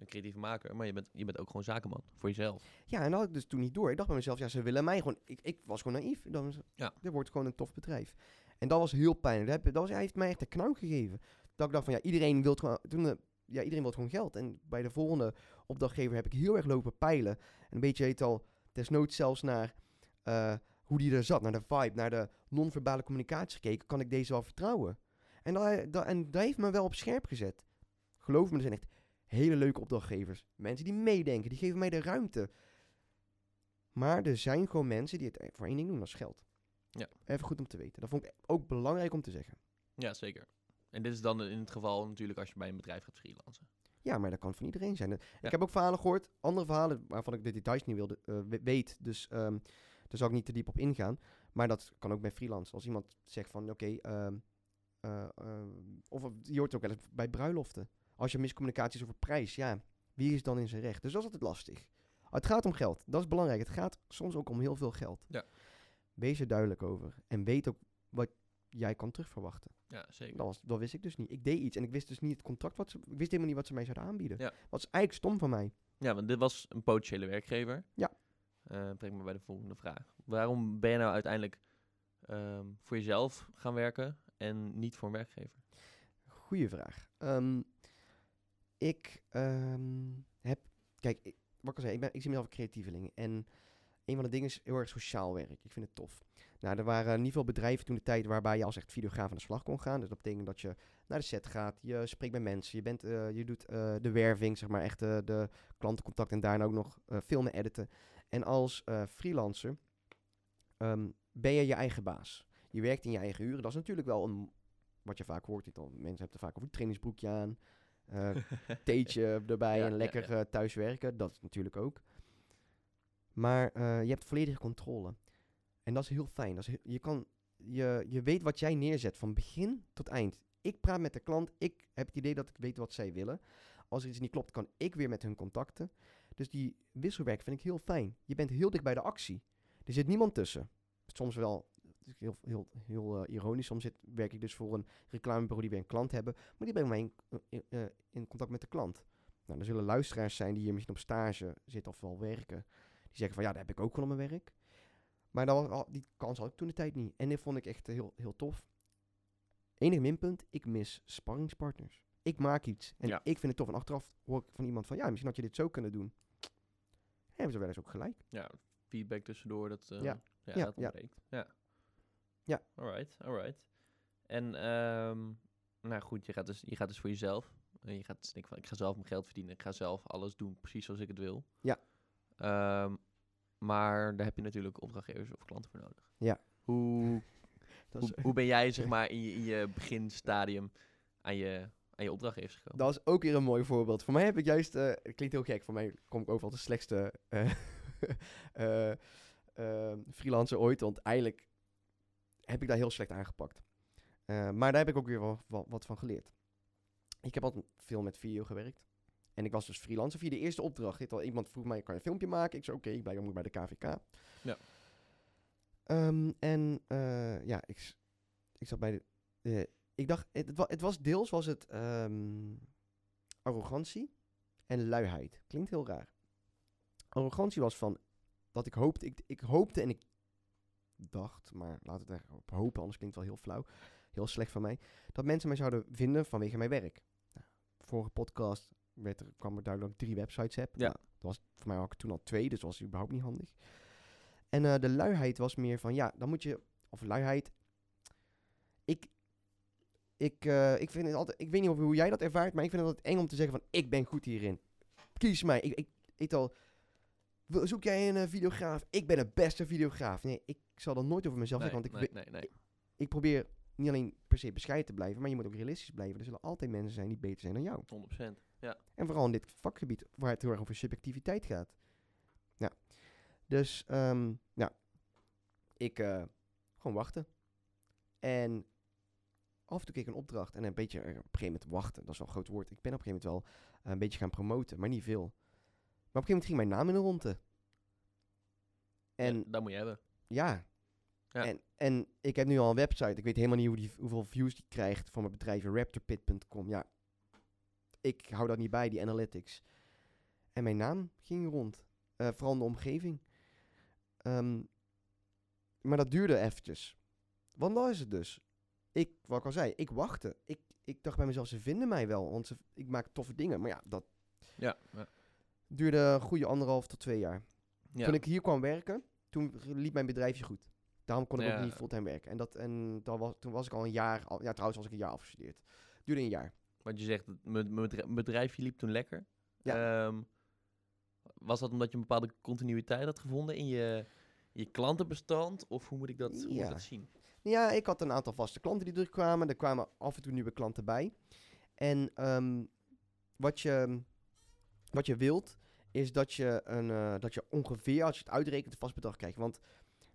een creatieve maker, maar je bent, je bent ook gewoon zakenman voor jezelf. Ja, en dat had ik dus toen niet door. Ik dacht bij mezelf, ja, ze willen mij gewoon... Ik, ik was gewoon naïef. Mezelf, Ja. dit wordt gewoon een tof bedrijf. En dat was heel pijnlijk. Dat, heb, dat was, hij heeft mij echt een knauw gegeven. Dat ik dacht van, ja, iedereen wil gewoon... Toen, eh, ja, iedereen wil gewoon geld. En bij de volgende opdrachtgever heb ik heel erg lopen peilen. En een beetje heet al, desnoods zelfs naar eh, hoe die er zat. Naar de vibe, naar de non-verbale communicatie gekeken. Kan ik deze wel vertrouwen? En dat, dat, en dat heeft me wel op scherp gezet. Geloof me, er zijn echt hele leuke opdrachtgevers. Mensen die meedenken, die geven mij de ruimte. Maar er zijn gewoon mensen die het voor één ding doen, dat is geld. Ja. Even goed om te weten. Dat vond ik ook belangrijk om te zeggen. Ja, zeker. En dit is dan in het geval natuurlijk als je bij een bedrijf gaat freelancen. Ja, maar dat kan van iedereen zijn. Ja. Ik heb ook verhalen gehoord, andere verhalen waarvan ik de details niet wilde, we- weet. Dus ehm daar zal ik niet te diep op ingaan. Maar dat kan ook bij freelance. Als iemand zegt van, oké, ehm, eh, eh, of je hoort het ook wel eens bij bruiloften. Als je miscommunicatie is over prijs, ja, wie is dan in zijn recht? Dus dat is altijd lastig. Het gaat om geld. Dat is belangrijk. Het gaat soms ook om heel veel geld. Ja. Wees er duidelijk over. En weet ook wat jij kan terugverwachten. Ja, zeker. Dat, was, dat wist ik dus niet. Ik deed iets en ik wist dus niet het contract wat ze... Ik wist helemaal niet wat ze mij zouden aanbieden. Ja. Wat is eigenlijk stom van mij. Ja, want dit was een potentiële werkgever. Ja. Eh breng me bij de volgende vraag. Waarom ben je nou uiteindelijk ehm, voor jezelf gaan werken en niet voor een werkgever? Goeie vraag. Ehm, ik ehm, heb... Kijk, ik, wat ik al zei, ik, ben, ik zie mezelf als creatieveling. En een van de dingen is heel erg sociaal werk. Ik vind het tof. Nou, er waren niet veel bedrijven toen de tijd waarbij je als echt videograaf aan de slag kon gaan. Dus dat betekent dat je naar de set gaat, je spreekt met mensen, je, bent, eh, je doet eh, de werving, zeg maar, echt eh, de klantencontact en daarna ook nog filmen, editen. En als freelancer ehm, ben je je eigen baas. Je werkt in je eigen uren. Dat is natuurlijk wel een, wat je vaak hoort. Al, mensen hebben er vaak over een trainingsbroekje aan, theetje erbij Ja, en lekker ja. eh, thuis werken. Dat is natuurlijk ook. Maar eh, je hebt volledige controle. En dat is heel fijn. Dat is heel- je, kan, je, je weet wat jij neerzet van begin tot eind. Ik praat met de klant. Ik heb het idee dat ik weet wat zij willen. Als er iets niet klopt, kan ik weer met hun contacten. Dus die wisselwerk vind ik heel fijn. Je bent heel dicht bij de actie. Er zit niemand tussen. Soms wel heel, heel, heel eh, ironisch. Soms zit, werk ik dus voor een reclamebureau die weer een klant hebben. Maar die brengen mij in, in, eh, in contact met de klant. Nou, er zullen luisteraars zijn die hier misschien op stage zitten of wel werken. Die zeggen van ja, dat heb ik ook gewoon op mijn werk. Maar dat was, die kans had ik toen de tijd niet. En dit vond ik echt heel, heel tof. Enig minpunt, ik mis sparringspartners. Ik maak iets en Ja. ik vind het tof. En achteraf hoor ik van iemand van ja, misschien had je dit zo kunnen doen. Hebben ze wel eens ook gelijk. Ja, feedback tussendoor, dat, eh, Ja. ja, Ja, dat ja. ontbreekt. Ja. Ja. Alright, alright. En, ehm, nou goed, je gaat, dus, je gaat dus voor jezelf. En je gaat dus denken van, ik ga zelf mijn geld verdienen. Ik ga zelf alles doen precies zoals ik het wil. Ja. Ehm, maar daar heb je natuurlijk opdrachtgevers of klanten voor nodig. Ja. Hoe, Dat hoe, is, hoe ben jij, zeg maar, in je, in je beginstadium aan je, aan je opdrachtgevers gekomen? dat is ook weer een mooi voorbeeld. Voor mij heb ik juist, eh, het klinkt heel gek, voor mij kom ik overal de slechtste eh, eh, eh, freelancer ooit. Want eigenlijk heb ik daar heel slecht aangepakt. Eh, maar daar heb ik ook weer wat van geleerd. Ik heb altijd veel met video gewerkt. En ik was dus freelancer via de eerste opdracht. Dit al, iemand vroeg mij, kan je een filmpje maken? Ik zei, oké, ik blijf moet bij de KVK. Ja. Ehm, en eh, ja, ik, ik zat bij de... ik dacht, het, het was deels was het ehm, arrogantie en luiheid. Klinkt heel raar. Arrogantie was van dat ik hoopte, ik, ik hoopte en ik dacht, maar laat het er op hopen, anders klinkt het wel heel flauw, heel slecht van mij, dat mensen mij zouden vinden vanwege mijn werk. Nou, vorige podcast werd er, kwam er duidelijk dat ik drie websites heb. Ja. Nou, dat was, voor mij er toen al twee, dus dat was überhaupt niet handig. En eh, de luiheid was meer van, ja, dan moet je, of luiheid, ik, ik, eh, ik vind het altijd, ik weet niet of, hoe jij dat ervaart, maar ik vind het altijd eng om te zeggen van, ik ben goed hierin. Kies mij. Ik, ik, ik al, zoek jij een eh, videograaf? Ik ben de beste videograaf. Nee, ik zal dat nooit over mezelf nee, zeggen, want ik, nee, nee, nee. ik probeer niet alleen per se bescheiden te blijven, maar je moet ook realistisch blijven. Er zullen altijd mensen zijn die beter zijn dan jou. 100%. Ja. En vooral in dit vakgebied waar het heel erg over subjectiviteit gaat. Ja. Dus, ehm ja. Ik eh, gewoon wachten. En af en toe kreeg ik een opdracht en een beetje er op een gegeven moment wachten. Dat is wel een groot woord. Ik ben op een gegeven moment wel eh, een beetje gaan promoten, maar niet veel. Maar op een gegeven moment ging mijn naam in de ronde. En Ja, dat moet je hebben. ja. Ja. En, en ik heb nu al een website. Ik weet helemaal niet hoe die, hoeveel views die krijgt van mijn bedrijf. Raptorpit.com. Ja, ik hou dat niet bij, die analytics. En mijn naam ging rond. Eh, vooral in de omgeving. Ehm, maar dat duurde eventjes. Want dat is het dus. Ik, wat ik al zei, ik wachtte. Ik, ik dacht bij mezelf, ze vinden mij wel. Want ze, ik maak toffe dingen. Maar ja, dat Ja. ja. duurde een goede anderhalf tot twee jaar. ja. Toen ik hier kwam werken, toen liep mijn bedrijfje goed. Daarom kon ik Ja. ook niet fulltime werken. En, dat, en dat was, toen was ik al een jaar, al, ja trouwens was ik een jaar afgestudeerd. Duurde een jaar. Want je zegt, dat mijn mijn bedrijf- bedrijfje liep toen lekker. Ja. Ehm, was dat omdat je een bepaalde continuïteit had gevonden in je, je klantenbestand? Of hoe moet ik dat, hoe moet dat zien? Ja, ik had een aantal vaste klanten die terugkwamen. Er kwamen af en toe nieuwe klanten bij. En ehm, wat, je, wat je wilt, is dat je, een, eh, dat je ongeveer, als je het uitrekent, een vast bedrag krijgt. Want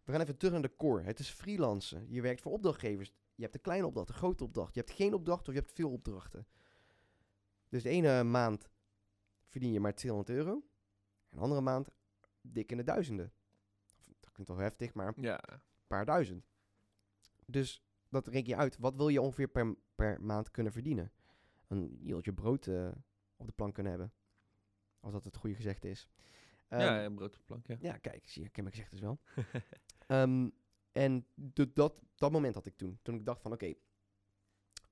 we gaan even terug naar de core. Het is freelancen. Je werkt voor opdrachtgevers. Je hebt een kleine opdracht, een grote opdracht. Je hebt geen opdracht of je hebt veel opdrachten. Dus de ene maand verdien je maar 200 euro. En de andere maand dik in de duizenden. Dat klinkt wel heftig, maar Ja. paar duizend. Dus dat reken je uit. Wat wil je ongeveer per, per maand kunnen verdienen? Een hieltje brood eh, op de plank kunnen hebben. Als dat het goede gezegd is. Ehm, ja, een brood op de plank, ja. ja, kijk, zie je, ik heb mijn gezegd dus wel. Ehm, en de, dat, dat moment had ik toen. Toen ik dacht van, oké,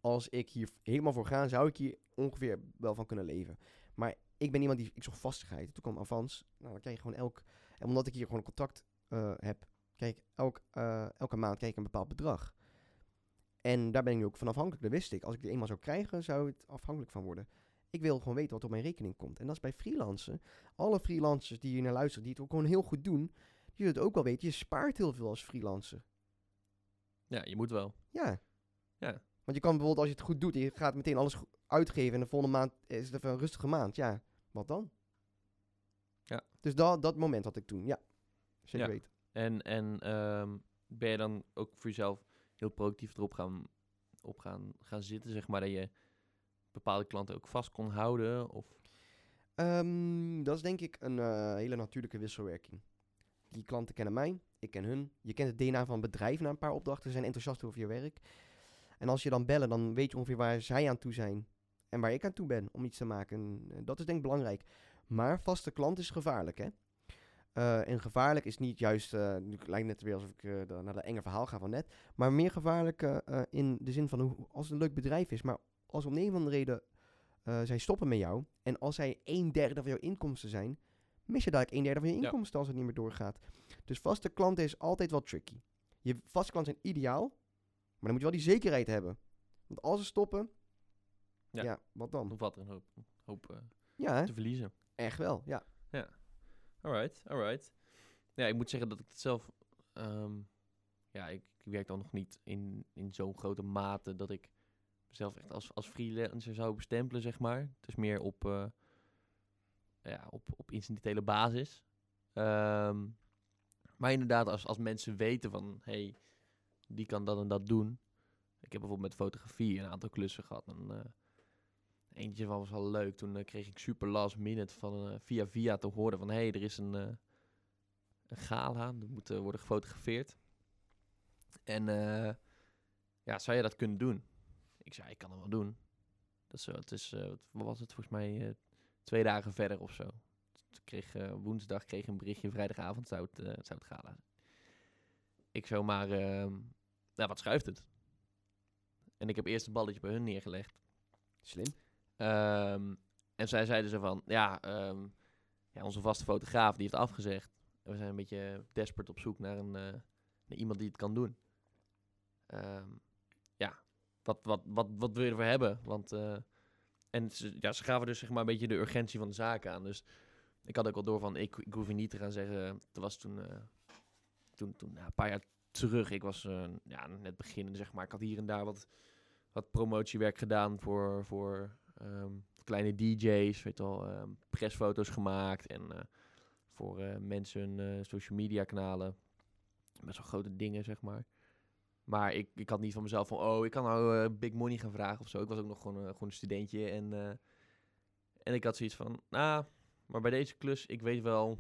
als ik hier helemaal voor ga, zou ik hier ongeveer wel van kunnen leven. Maar ik ben iemand die, ik zocht vastigheid. Toen kwam Avans, nou dan krijg je gewoon elk, en omdat ik hier gewoon contact eh, heb Kijk, elk, eh, elke maand krijg ik een bepaald bedrag. En daar ben ik nu ook van afhankelijk. Dat wist ik. Als ik die eenmaal zou krijgen, zou het afhankelijk van worden. Ik wil gewoon weten wat op mijn rekening komt. En dat is bij freelancen. Alle freelancers die hier naar luisteren, die het ook gewoon heel goed doen, zullen het ook wel weten. Je spaart heel veel als freelancer. Ja, je moet wel. Ja. Ja. Want je kan bijvoorbeeld, als je het goed doet, je gaat meteen alles uitgeven en de volgende maand is het even een rustige maand. Ja, wat dan? Ja. Dus dat, dat moment had ik toen, ja. Zeker Ja. weten. En, en ehm, ben je dan ook voor jezelf heel productief erop gaan, op gaan, gaan zitten, zeg maar, dat je bepaalde klanten ook vast kon houden? Of, Ehm, dat is denk ik een eh, hele natuurlijke wisselwerking. Die klanten kennen mij, ik ken hun. Je kent het DNA van bedrijf na een paar opdrachten, ze zijn enthousiast over je werk. En als je dan bellen, dan weet je ongeveer waar zij aan toe zijn. En waar ik aan toe ben om iets te maken. En, eh, dat is denk ik belangrijk. Maar vaste klant is gevaarlijk, hè. Eh, en gevaarlijk is niet juist, eh nu lijkt net weer alsof ik naar dat enge verhaal ga van net. Maar meer gevaarlijk in de zin van hoe, als het een leuk bedrijf is. Maar als om een of andere reden zij stoppen met jou. En als zij een derde van jouw inkomsten zijn, mis je dadelijk een derde van je Ja. inkomsten als het niet meer doorgaat. Dus vaste klanten is altijd wel tricky. Je vaste klanten zijn ideaal, maar dan moet je wel die zekerheid hebben. Want als ze stoppen, Ja. ja, wat dan? of wat er een hoop, hoop eh, Ja, te verliezen. echt wel, ja. Alright, alright. Ja, ik moet zeggen dat ik het zelf... ehm, ja, ik, ik werk dan nog niet in, in zo'n grote mate dat ik mezelf echt als, als freelancer zou bestempelen, zeg maar. Het is meer op, eh, ja, op, op incidentele basis. Ehm, maar inderdaad, als, als mensen weten van... hey, die kan dat en dat doen. Ik heb bijvoorbeeld met fotografie een aantal klussen gehad. En, eh, eentje van was wel leuk. Toen eh, kreeg ik super last minute van eh, via via te horen van... hey, er is een, een gala. Dat moet worden gefotografeerd. En ja, zou je dat kunnen doen? Ik zei, ik kan het wel doen. Dat is, het is, wat was het, volgens mij twee dagen verder of zo. Kreeg, eh, woensdag kreeg ik een berichtje, vrijdagavond zou het, eh, zou het gala zijn. Ik zou maar, ehm nou wat schuift het? En ik heb eerst het balletje bij hun neergelegd. Slim. Ehm, en zij zeiden ze van, ja, ehm, ja, onze vaste fotograaf die heeft afgezegd. En we zijn een beetje desperate op zoek naar, een, eh, naar iemand die het kan doen. Ehm, ja, wat, wat, wat, wat wil je ervoor hebben? Want, en ze, ja, ze gaven dus zeg maar een beetje de urgentie van de zaak aan. Dus ik had ook wel door van, ik, ik hoef je niet te gaan zeggen. Er was toen, eh, toen, toen ja, een paar jaar terug, ik was eh, ja, net beginnen, zeg maar. Ik had hier en daar wat, wat promotiewerk gedaan voor, voor ehm, kleine DJ's, weet je wel, ehm, presfoto's gemaakt en eh, voor mensen hun social media kanalen. Best wel grote dingen, zeg maar. Maar ik, ik had niet van mezelf van, oh, ik kan nou eh, big money gaan vragen of zo. Ik was ook nog gewoon, eh, gewoon een studentje en, eh, en ik had zoiets van, nou, maar bij deze klus, ik weet wel,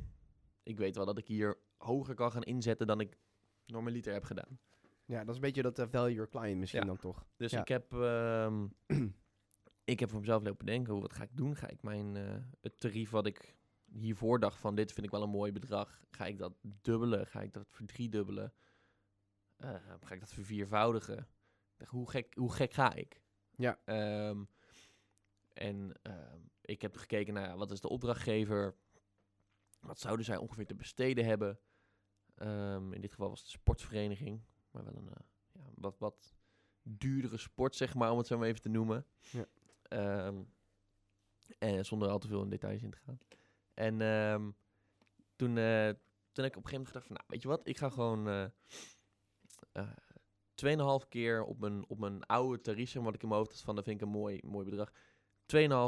ik weet wel dat ik hier hoger kan gaan inzetten dan ik normaliter heb gedaan. Ja, dat is een beetje dat value your client misschien Ja. dan toch. Dus Ja. ik heb, ehm, ik heb voor mezelf lopen denken, wat ga ik doen? Ga ik mijn, het tarief wat ik hiervoor dacht van dit vind ik wel een mooi bedrag, ga ik dat dubbelen? Ga ik dat verdriedubbelen? Eh, ga ik dat verviervoudigen? Hoe gek, hoe gek ga ik? Ja. Ehm, en ehm, ik heb gekeken naar wat is de opdrachtgever? Wat zouden zij ongeveer te besteden hebben? Ehm, in dit geval was het de sportvereniging, maar wel een eh, ja, wat, wat duurdere sport, zeg maar, om het zo maar even te noemen. Ja. En zonder al te veel in details in te gaan. En toen, toen heb ik op een gegeven moment gedacht van, nou, weet je wat, ik ga gewoon eh, 2,5 keer op mijn, op mijn oude tarief, wat ik in mijn hoofd had van, dat vind ik een mooi, mooi bedrag.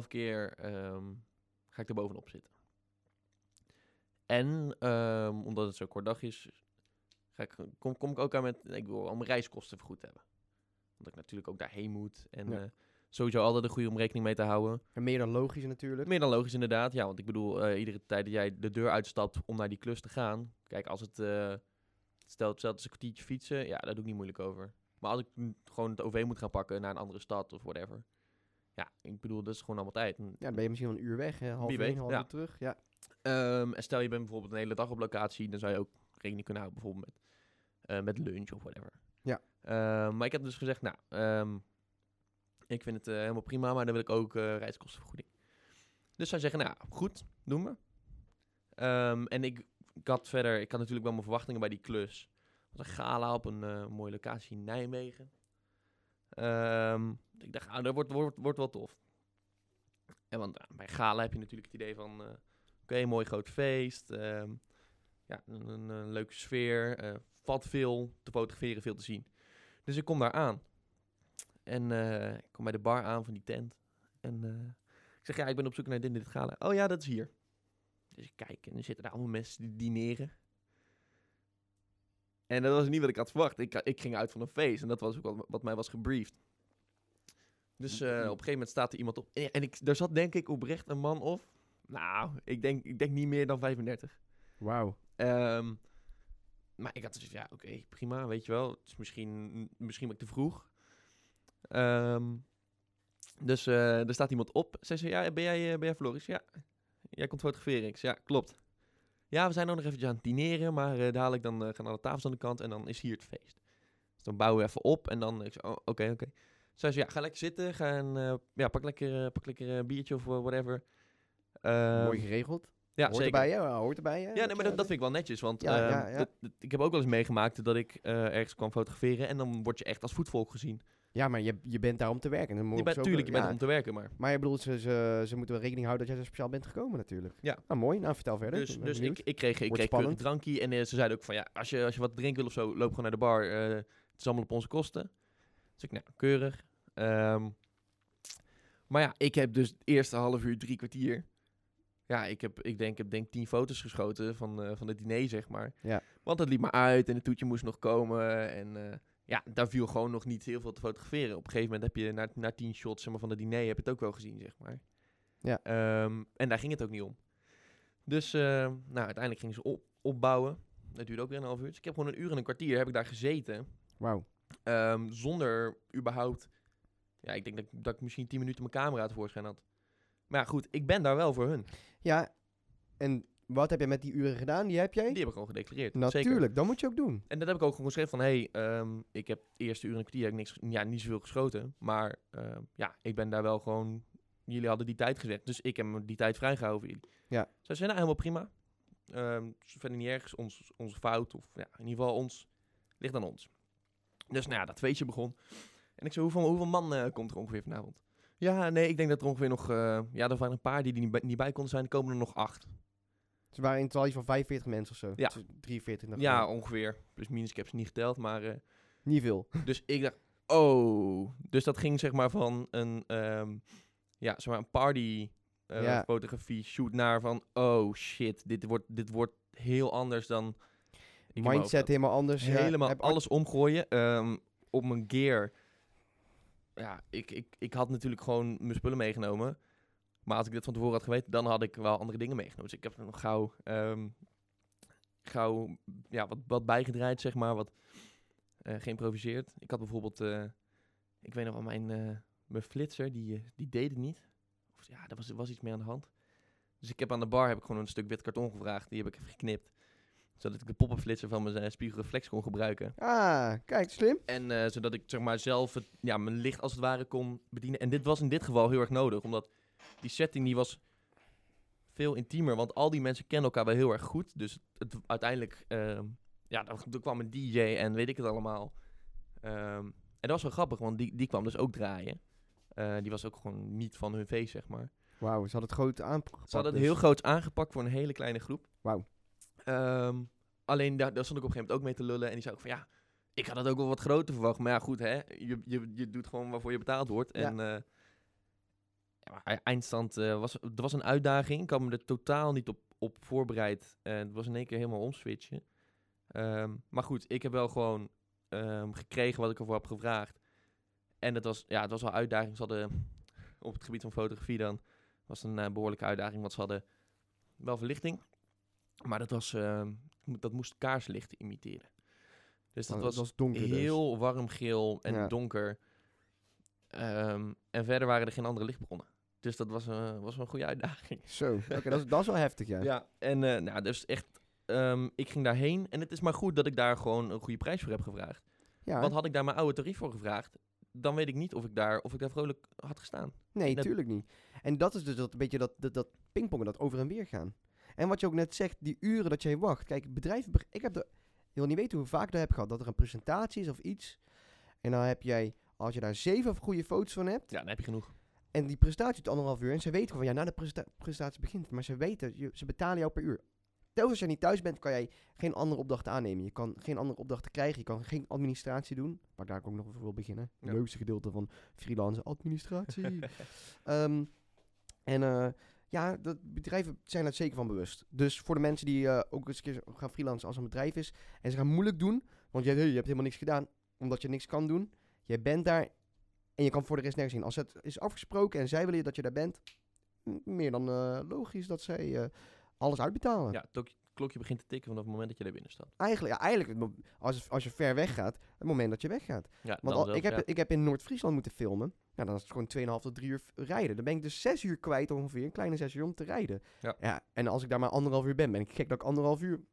2,5 keer ehm, ga ik er bovenop zitten. En ehm, omdat het zo kort dag is, ga ik, kom, kom ik ook aan met, ik wil al mijn reiskosten vergoed hebben. Omdat ik natuurlijk ook daarheen moet en... Eh, sowieso altijd een goede om rekening mee te houden. En meer dan logisch natuurlijk. Meer dan logisch inderdaad, ja. Want ik bedoel, eh, iedere tijd dat jij de deur uitstapt om naar die klus te gaan... Kijk, als het stel hetzelfde is een kwartiertje fietsen, ja, daar doe ik niet moeilijk over. Maar als ik gewoon het OV moet gaan pakken naar een andere stad of whatever. Ja, ik bedoel, dat is gewoon allemaal tijd. Ja, dan ben je misschien wel een uur weg, hè? half weet, half ja. uur terug. Ja. Ehm, en stel je bent bijvoorbeeld een hele dag op locatie, dan zou je ook rekening kunnen houden bijvoorbeeld met, eh, met lunch of whatever. Ja. Ehm, maar ik heb dus gezegd, nou, ehm, ik vind het eh, helemaal prima, maar dan wil ik ook eh, reiskostenvergoeding. Dus zij zeggen, nou, goed, doen we. En ik, ik had verder, ik had natuurlijk wel mijn verwachtingen bij die klus. was een gala op een eh, mooie locatie in Nijmegen. Ehm, ik dacht, ah, dat wordt, wordt, wordt wel tof. En want ah, bij gala heb je natuurlijk het idee van, eh, oké, mooi groot feest. ehm, ja, een, een, leuke sfeer. eh valt veel te fotograferen, veel te zien. Dus ik kom daar aan. En eh, ik kom bij de bar aan van die tent. En eh, ik zeg, ja, ik ben op zoek naar dit dit gala. Oh ja, dat is hier. Dus ik kijk en er zitten daar allemaal mensen die dineren. En dat was niet wat ik had verwacht. Ik, ik ging uit van een feest en dat was ook wat, wat mij was gebriefd. Dus eh, op een gegeven moment staat er iemand op. En, en ik, daar zat denk ik oprecht een man of... Nou, ik denk, ik denk niet meer dan 35. Wauw. Ehm, maar ik had dus, ja, oké, prima, weet je wel. Het is misschien, misschien wat te vroeg. Ehm, dus eh, er staat iemand op. Zij zei, ja, ben jij, eh, ben jij Floris? Ja. Jij komt fotograferen. Ja, klopt. Ja, we zijn nog eventjes aan het dineren, maar eh dadelijk dan eh, gaan alle tafels aan de kant en dan is hier het feest. Dus dan bouwen we even op en dan, ik zei, oh, oké, oké. Zij zei, ja, ga lekker zitten, ga en, eh, ja, pak lekker, eh, pak lekker een biertje of eh, whatever. Ehm, Mooi geregeld. ja, hoort zeker. erbij, hè? Hoort erbij, hè? Ja, nee, maar dat, dat vind ik wel netjes. Want Ja, ehm, ja, ja. dat- dat- ik heb ook wel eens meegemaakt dat ik eh, ergens kwam fotograferen. En dan word je echt als voetvolk gezien. Ja, maar je, je bent daar om te werken. Dan Je mogen bent, tuurlijk, je bent ja. om te werken. Maar, Maar je bedoelt, ze, ze, ze moeten wel rekening houden dat jij zo speciaal bent gekomen natuurlijk. Ja. Nou, mooi. Nou, vertel verder. dus dus ik, ik kreeg, ik Wordt kreeg spannend. drankje. En eh, ze zeiden ook van ja, als je, als je wat drinken wil of zo, loop gewoon naar de bar. eh, het is allemaal op onze kosten. Dus ik, nou, keurig. Ehm, maar ja, ik heb dus het eerste half uur, drie kwartier. Ja, ik heb, ik denk, ik heb denk tien foto's geschoten van, eh, van het diner, zeg maar. Ja. Want het liep maar uit en het toetje moest nog komen. En ja, daar viel gewoon nog niet heel veel te fotograferen. Op een gegeven moment heb je na, na tien shots zeg maar, van het diner heb je het ook wel gezien, zeg maar. Ja. Ehm, en daar ging het ook niet om. Dus eh, nou, uiteindelijk gingen ze op, opbouwen. Dat duurde ook weer een half uur. Dus ik heb gewoon een uur en een kwartier heb ik daar gezeten. Wauw. ehm, zonder überhaupt... Ja, ik denk dat, ik- dat ik misschien tien minuten mijn camera tevoorschijn had. Maar ja, goed, ik ben daar wel voor hun. Ja, en wat heb je met die uren gedaan? Die heb jij? Die heb ik gewoon gedeclareerd. Natuurlijk, Zeker. dat moet je ook doen. En dat heb ik ook gewoon geschreven van... Hé, hey, ehm, ik heb de eerste uur en een kwartier heb ik niks, ja, niet zoveel geschoten. Maar ehm, ja, ik ben daar wel gewoon... Jullie hadden die tijd gezegd. Dus ik heb die tijd vrijgehouden voor jullie. Ja. Zij zeiden, nou, helemaal prima. Is verder niet ergens ons, onze fout. Of ja, in ieder geval ons. Ligt aan ons. Dus nou ja, dat feestje begon. En ik zei, hoeveel, hoeveel man eh, komt er ongeveer vanavond? Ja, nee, ik denk dat er ongeveer nog... eh, ja, er waren een paar die er niet bij, niet bij konden zijn. Er komen er nog acht. Ze waren in iets van 45 mensen of zo. Ja. Dus 43 nog Ja, ongeveer. Plus minus, ik heb ze niet geteld, maar... eh, Niet veel. Dus ik dacht, oh. Dus dat ging zeg maar van een, ehm, ja, zeg maar een party eh, Ja. fotografie shoot naar van, oh shit, dit wordt, dit wordt heel anders dan... Mindset helemaal anders. Helemaal alles omgooien. ehm, op mijn gear. Ja, ik, ik, ik had natuurlijk gewoon mijn spullen meegenomen. Maar als ik dit van tevoren had geweten, dan had ik wel andere dingen meegenomen. Dus ik heb er nog gauw, ehm, gauw ja, wat, wat bijgedraaid, zeg maar. Wat eh, geïmproviseerd. Ik had bijvoorbeeld, eh, ik weet nog wel, mijn, eh, mijn flitser, die, die deed het niet. Of, ja, er was, er was iets mee aan de hand. Dus ik heb aan de bar heb ik gewoon een stuk wit karton gevraagd. Die heb ik even geknipt. Zodat ik de pop-up flitser van mijn spiegelreflex kon gebruiken. Ah, kijk, slim. En zodat ik zeg maar zelf het, ja, mijn licht als het ware kon bedienen. En dit was in dit geval heel erg nodig. Omdat die setting die was veel intiemer. Want al die mensen kennen elkaar wel heel erg goed. Dus het, uiteindelijk, ehm, ja, dan, kwam een DJ en weet ik het allemaal. Ehm, en dat was wel grappig, want die, die kwam dus ook draaien. Eh, die was ook gewoon niet van hun feest, zeg maar. Wauw, ze hadden het groot aangepakt. Ze hadden het dus. heel groot aangepakt voor een hele kleine groep. Wauw. Ehm, alleen daar, daar stond ik op een gegeven moment ook mee te lullen. En die zei ook van ja, ik had het ook wel wat groter verwacht. Maar ja, goed hè, je, je, je doet gewoon waarvoor je betaald wordt. Ja. En eh, ja, maar eindstand eh, was, er was een uitdaging. Ik had me er totaal niet op, op voorbereid. En het was in één keer helemaal omswitchen. Ehm, maar goed, ik heb wel gewoon ehm, gekregen wat ik ervoor heb gevraagd. En het was, ja, het was wel een uitdaging. Ze hadden op het gebied van fotografie dan was een eh, behoorlijke uitdaging, want ze hadden wel verlichting, maar dat, was, ehm, dat moest kaarslichten imiteren. Dus dat Oh, was, donker dus. heel warm geel en Ja. donker. En verder waren er geen andere lichtbronnen. Dus dat was, eh, was een goede uitdaging. Zo, oké, dat, is, dat is wel heftig, ja. Ja, en eh, nou, dus echt, ehm, ik ging daarheen en het is maar goed dat ik daar gewoon een goede prijs voor heb gevraagd. Ja, Want had ik daar mijn oude tarief voor gevraagd, dan weet ik niet of ik daar, of ik daar vrolijk had gestaan. nee, dat- tuurlijk niet. En dat is dus dat, een beetje dat, dat, dat pingpongen, dat over en weer gaan. En wat je ook net zegt, die uren dat jij wacht. Kijk, bedrijven, ik heb er, Je wil niet weten hoe vaak ik dat heb gehad. Dat er een presentatie is of iets. En dan heb jij, als je daar zeven goede foto's van hebt. Ja, dan heb je genoeg. En die presentatie duurt anderhalf uur. En ze weten gewoon, ja, na de presenta- presentatie begint. Maar ze weten, je, ze betalen jou per uur. Telkens als je niet thuis bent, kan jij geen andere opdrachten aannemen. Je kan geen andere opdrachten krijgen. Je kan geen administratie doen. Waar daar ook nog over wil beginnen. Het Ja. leukste gedeelte van freelance administratie. Ehm, en eh, ja, dat bedrijven zijn er zeker van bewust. Dus voor de mensen die eh, ook eens een keer gaan freelancen als een bedrijf is. En ze gaan moeilijk doen. Want je, je hebt helemaal niks gedaan. Omdat je niks kan doen. Je bent daar. En je kan voor de rest nergens in. Als het is afgesproken en zij willen dat je daar bent. Meer dan eh, logisch dat zij eh, alles uitbetalen. Ja, het klok- klokje begint te tikken vanaf het moment dat je daar binnen staat. Eigenlijk, ja, eigenlijk als, als je ver weg gaat. Het moment dat je weggaat. Ja, Want dan al- zelfs, ik, heb, ja. ik heb in Noord-Friesland moeten filmen. Nou, dan is het gewoon 2,5 tot 3 uur rijden. Dan ben ik dus 6 uur kwijt ongeveer. Een kleine 6 uur om te rijden. Ja. en als ik daar maar anderhalf uur ben, ben ik gek dat ik anderhalf uur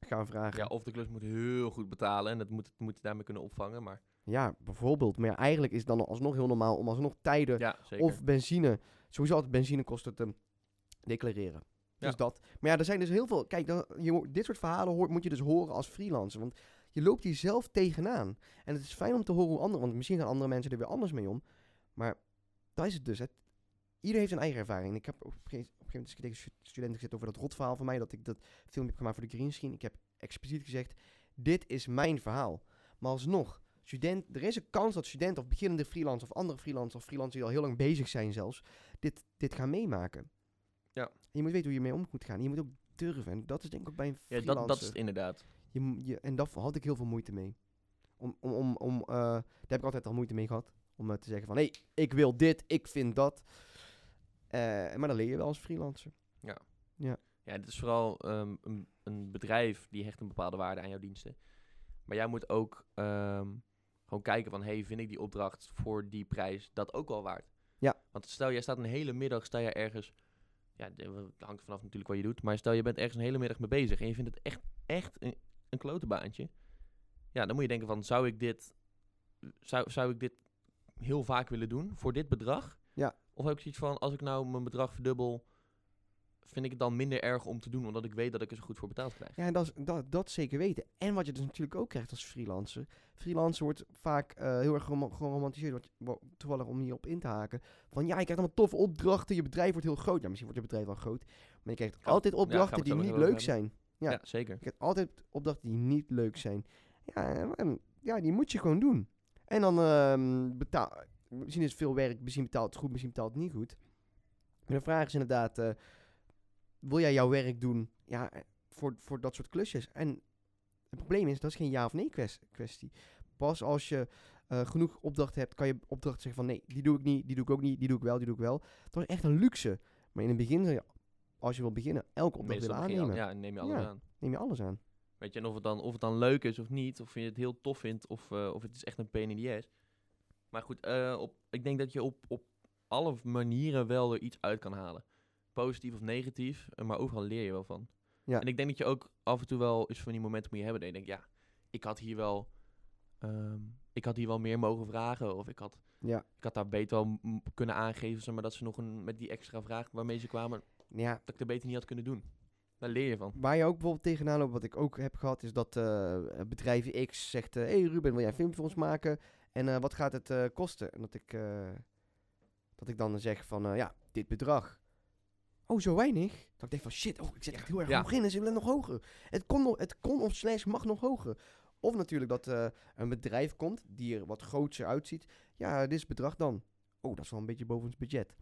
ga vragen. Ja, of de klus moet heel goed betalen en dat moet, moet je daarmee kunnen opvangen. Maar Ja, bijvoorbeeld. Maar ja, eigenlijk is het dan alsnog heel normaal om alsnog tijden ja, of benzine, sowieso altijd benzinekosten te declareren. Ja. Dus dat. Maar ja, er zijn dus heel veel. Kijk, dan, je, dit soort verhalen hoort, moet je dus horen als freelancer. Want je loopt hier zelf tegenaan. En het is fijn om te horen hoe anderen. Want misschien gaan andere mensen er weer anders mee om. Maar dat is het dus. Het, ieder heeft zijn eigen ervaring. Ik heb op een gegeven moment tegen stu- studenten gezet over dat rotverhaal van mij. Dat ik dat filmpje heb gemaakt voor de greenscreen. Ik heb expliciet gezegd: Dit is mijn verhaal. Maar alsnog, student, er is een kans dat studenten of beginnende freelancers of andere freelancers of freelancers die al heel lang bezig zijn zelfs, dit, dit gaan meemaken. Ja. En je moet weten hoe je mee om moet gaan. En je moet ook durven. En dat is denk ik ook bij een ja, freelancer. dat, dat is het inderdaad. Je, je, en daar had ik heel veel moeite mee. Om, om, om, om, eh, daar heb ik altijd al moeite mee gehad. Om eh, te zeggen van, hé, hey, ik wil dit, ik vind dat. Eh, maar dan leer je wel als freelancer. Ja, het is vooral ehm, een, een bedrijf die hecht een bepaalde waarde aan jouw diensten. Maar jij moet ook ehm, gewoon kijken van, hey, vind ik die opdracht voor die prijs dat ook wel waard? Ja. Want stel, jij staat een hele middag, sta je ergens, ja, het hangt vanaf natuurlijk wat je doet, maar stel je bent ergens een hele middag mee bezig en je vindt het echt, echt een, een klote baantje. Ja, dan moet je denken van, zou ik dit, zou, zou ik dit heel vaak willen doen voor dit bedrag? Ja. Of heb ik zoiets van, als ik nou mijn bedrag verdubbel, vind ik het dan minder erg om te doen, omdat ik weet dat ik er zo goed voor betaald krijg. Ja, en dat, is, dat, dat zeker weten. En wat je dus natuurlijk ook krijgt als freelancer. Freelancer wordt vaak eh, heel erg gero- geromantiseerd. Toevallig om hierop in te haken. Van ja, je krijgt allemaal toffe opdrachten. Je bedrijf wordt heel groot. Ja, misschien wordt je bedrijf wel groot. Maar je krijgt altijd opdrachten die niet leuk zijn. Ja. Ja, zeker. Je krijgt altijd opdrachten die niet leuk zijn. Ja, en- en, ja die moet je gewoon doen. En dan ehm betaal... Misschien is het veel werk, misschien betaalt het goed, misschien betaalt het niet goed. Maar de vraag is inderdaad... eh, wil jij jouw werk doen ja, eh, voor, voor dat soort klusjes? En het probleem is, dat is geen ja of nee kwes- kwestie. Pas als je eh, genoeg opdrachten hebt, kan je opdrachten zeggen van... Nee, die doe ik niet, die doe ik ook niet, die doe ik wel, die doe ik wel. Dat is echt een luxe. Maar in het begin, je, als je wil beginnen, elke opdracht willen aannemen. ja, neem je alles Ja. aan. Neem je alles aan. Weet je, en of het, dan, of het dan leuk is of niet, of je het heel tof vindt, of, eh, of het is echt een pain in the ass. Maar goed, eh, op, ik denk dat je op, op alle manieren wel er iets uit kan halen. Positief of negatief, eh, maar overal leer je wel van. Ja. En ik denk dat je ook af en toe wel eens van die momenten moet je hebben dat je denkt, ja, ik had hier wel, ehm, ik had hier wel meer mogen vragen, of ik had, Ja. ik had daar beter wel kunnen aangeven, zeg maar dat ze nog een, met die extra vraag waarmee ze kwamen, Ja, dat ik er beter niet had kunnen doen. Daar leer je van. Waar je ook bijvoorbeeld tegenaan loopt, wat ik ook heb gehad, is dat eh bedrijf X zegt: Hé hey Ruben, wil jij een voor ons maken? En eh, wat gaat het eh, kosten? En dat ik, eh, dat ik dan zeg: van eh, ja, dit bedrag. Oh, zo weinig? Dat ik denk van shit, oh, ik zit echt heel erg Ja. hoog in ze willen nog hoger. Het kon, nog, het kon of slash mag nog hoger. Of natuurlijk dat eh, een bedrijf komt die er wat groter uitziet. Ja, dit is het bedrag dan. Oh, dat is wel een beetje boven ons budget.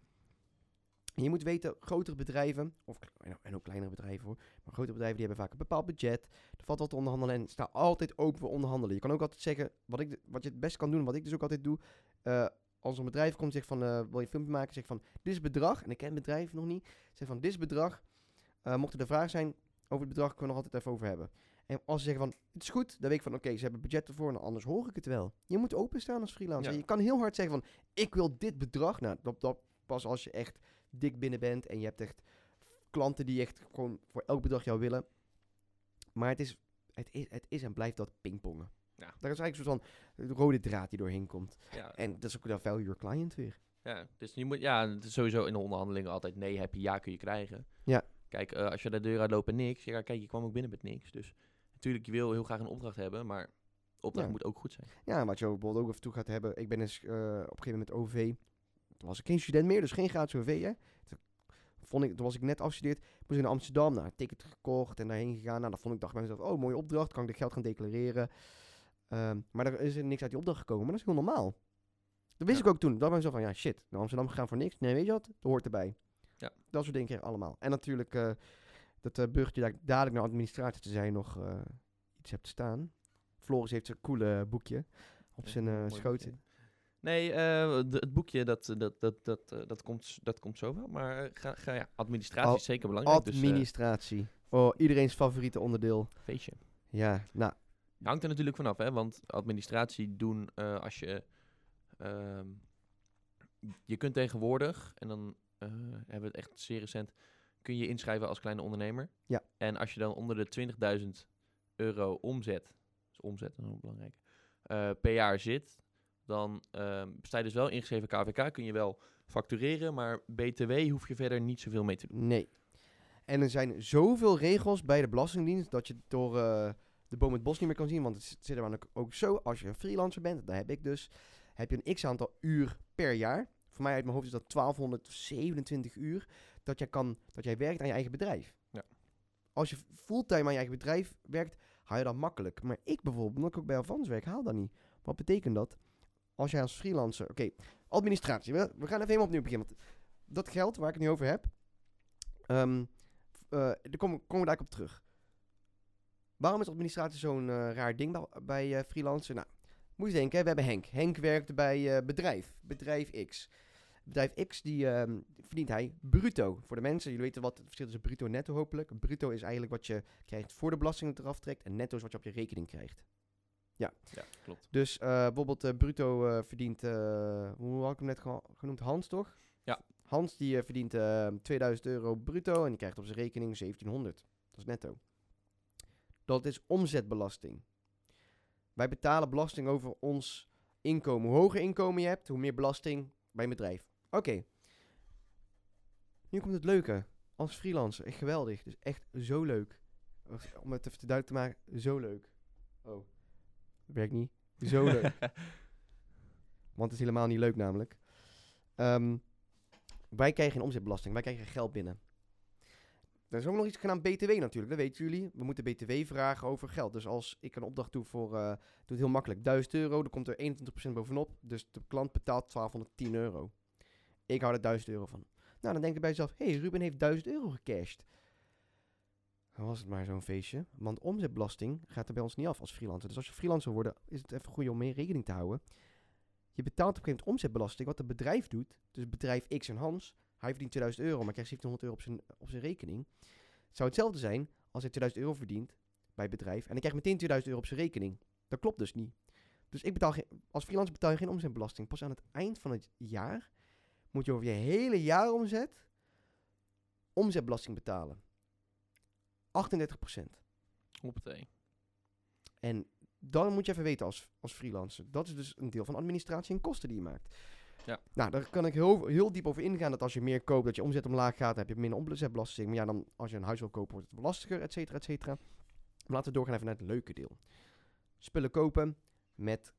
En je moet weten, grotere bedrijven, of, en ook- kleinere bedrijven hoor, maar grotere bedrijven die hebben vaak een bepaald budget. Er valt wat te onderhandelen en sta altijd open voor onderhandelen. Je kan ook altijd zeggen, wat, ik, wat je het best kan doen, wat ik dus ook altijd doe. eh, als een bedrijf komt en zegt van, eh, wil je een filmpje maken? Zeg van, dit is bedrag. En ik ken het bedrijf nog niet. Zeg van, dit is bedrag. Eh, mocht er de vraag zijn over het bedrag, kunnen we nog altijd even over hebben. En als ze zeggen van, het is goed, dan weet ik van, oké, ze hebben budget ervoor, en anders hoor ik het wel. Je moet openstaan als freelancer. Ja. Je kan heel hard zeggen van, ik wil dit bedrag. Nou, dat, dat pas als je echt dik binnen bent en je hebt echt klanten die echt gewoon voor elk bedrag jou willen. Maar het is, het is, het is en blijft dat pingpongen. Ja. Daar is eigenlijk een soort van de rode draad die doorheen komt. Ja, En dat is ook de value your client weer. Ja, dus je moet, ja, het is sowieso in de onderhandelingen altijd nee heb je, ja kun je krijgen. Ja. Kijk, eh, als je de deur uitloopt en niks, ja, kijk, je kwam ook binnen met niks. Dus Natuurlijk, je wil heel graag een opdracht hebben, maar opdracht Ja. moet ook goed zijn. Ja, wat je ook bijvoorbeeld ook af en toe gaat hebben. Ik ben eens eh, op een gegeven moment met OV. Toen was ik geen student meer, dus geen gratis OV. Hè. Toen, vond ik, toen was ik net afgestudeerd. Moest ik naar Amsterdam, nou, een ticket gekocht en daarheen gegaan. Nou, dat vond ik, dacht ik bij mezelf, oh, mooie opdracht. Kan ik dit geld gaan declareren. Ehm, maar er is er niks uit die opdracht gekomen. Maar dat is heel normaal. Dat wist Ja. ik ook toen. Dat was zo van, ja, shit. Naar Amsterdam gegaan voor niks. Nee, weet je wat? Dat hoort erbij. Ja. Dat soort dingen allemaal. En natuurlijk eh, dat uh, burgertje daar dadelijk naar administratie te zijn nog eh, iets hebt staan. Floris heeft zijn coole boekje op Ja, zijn eh, mooi schoot. boekje. Nee, eh, het boekje, dat, dat, dat, dat, eh, dat, komt, dat komt zo wel. Maar eh, ga, ga, ja, administratie Al- is zeker belangrijk. Dus, eh, Administratie. oh, iedereen's favoriete onderdeel. feestje. Ja, nou, Hangt er natuurlijk vanaf, hè? Want administratie doen eh, als je. ehm, je kunt tegenwoordig, en dan eh, hebben we het echt zeer recent, kun je inschrijven als kleine ondernemer. Ja. En als je dan onder de 20.000 euro omzet, dus omzet, dat is ook belangrijk, eh, per jaar zit, dan ehm sta je dus wel ingeschreven KVK, kun je wel factureren, maar BTW hoef je verder niet zoveel mee te doen. nee. En er zijn zoveel regels bij de Belastingdienst dat je door de boom het bos niet meer kan zien. Want het zit er ook zo, als je een freelancer bent, dat heb ik dus, heb je een x-aantal uur per jaar. Voor mij uit mijn hoofd is dat 1227 uur dat jij, kan, dat jij werkt aan je eigen bedrijf. Ja. Als je fulltime aan je eigen bedrijf werkt, haal je dat makkelijk. Maar ik bijvoorbeeld, omdat ik ook bij Avans werk, haal dat niet. Wat betekent dat? Als jij als freelancer... Oké, administratie. We, we gaan even helemaal opnieuw beginnen. Want dat geld waar ik het nu over heb... ehm eh, daar komen, komen we daar ook op terug. Waarom is administratie zo'n eh, raar ding bij, bij eh, freelancer? Nou, moet je denken, we hebben Henk. Henk werkte bij eh, bedrijf, bedrijf X. Bedrijf X, die ehm, verdient hij bruto. Voor de mensen, jullie weten wat het verschil is tussen bruto en netto hopelijk. Bruto is eigenlijk wat je krijgt voor de belasting eraf trekt. En netto is wat je op je rekening krijgt. Ja, klopt. Dus bijvoorbeeld bruto verdient, hoe had ik hem net genoemd, Hans toch? Ja. Hans die verdient eh, 2000 euro bruto en die krijgt op zijn rekening 1700. Dat is netto. Dat is omzetbelasting. Wij betalen belasting over ons inkomen. Hoe hoger inkomen je hebt, hoe meer belasting bij een bedrijf. Oké. Nu komt het leuke. Als freelancer, echt geweldig. Dus echt zo leuk. Om het even te duidelijk te maken, zo leuk. Oh, werkt niet. Zo leuk. Want het is helemaal niet leuk namelijk. Ehm, wij krijgen geen omzetbelasting. Wij krijgen geld binnen. Er is ook nog iets genaamd BTW natuurlijk. Dat weten jullie. We moeten BTW vragen over geld. Dus als ik een opdracht doe voor, eh doe het heel makkelijk, 1000 euro, dan komt er 21% bovenop. Dus de klant betaalt 1210 euro. Ik hou er 1000 euro van. Nou, dan denk je bij jezelf, hé, hey, Ruben heeft 1000 euro gecashed. Dan was het maar zo'n feestje. Want omzetbelasting gaat er bij ons niet af als freelancer. Dus als je freelancer wordt, is het even goed om mee rekening te houden. Je betaalt op een gegeven moment omzetbelasting. Wat het bedrijf doet, dus bedrijf X en Hans, hij verdient 2000 euro, maar krijgt 1700 euro op zijn, op zijn rekening. Het zou hetzelfde zijn als hij 2000 euro verdient bij het bedrijf en hij krijgt meteen 2000 euro op zijn rekening. Dat klopt dus niet. Dus ik betaal geen, als freelancer betaal je geen omzetbelasting. Pas aan het eind van het jaar moet je over je hele jaaromzet omzetbelasting betalen. 38%. Hoppatee. En dan moet je even weten als, als freelancer. Dat is dus een deel van administratie en kosten die je maakt. Ja. Nou, daar kan ik heel, heel diep over ingaan. Dat als je meer koopt, dat je omzet omlaag gaat, dan heb je minder omzetbelasting. Maar ja, dan als je een huis wil kopen, wordt het wel lastiger, et cetera, et cetera. Maar laten we doorgaan even naar het leuke deel. Spullen kopen met,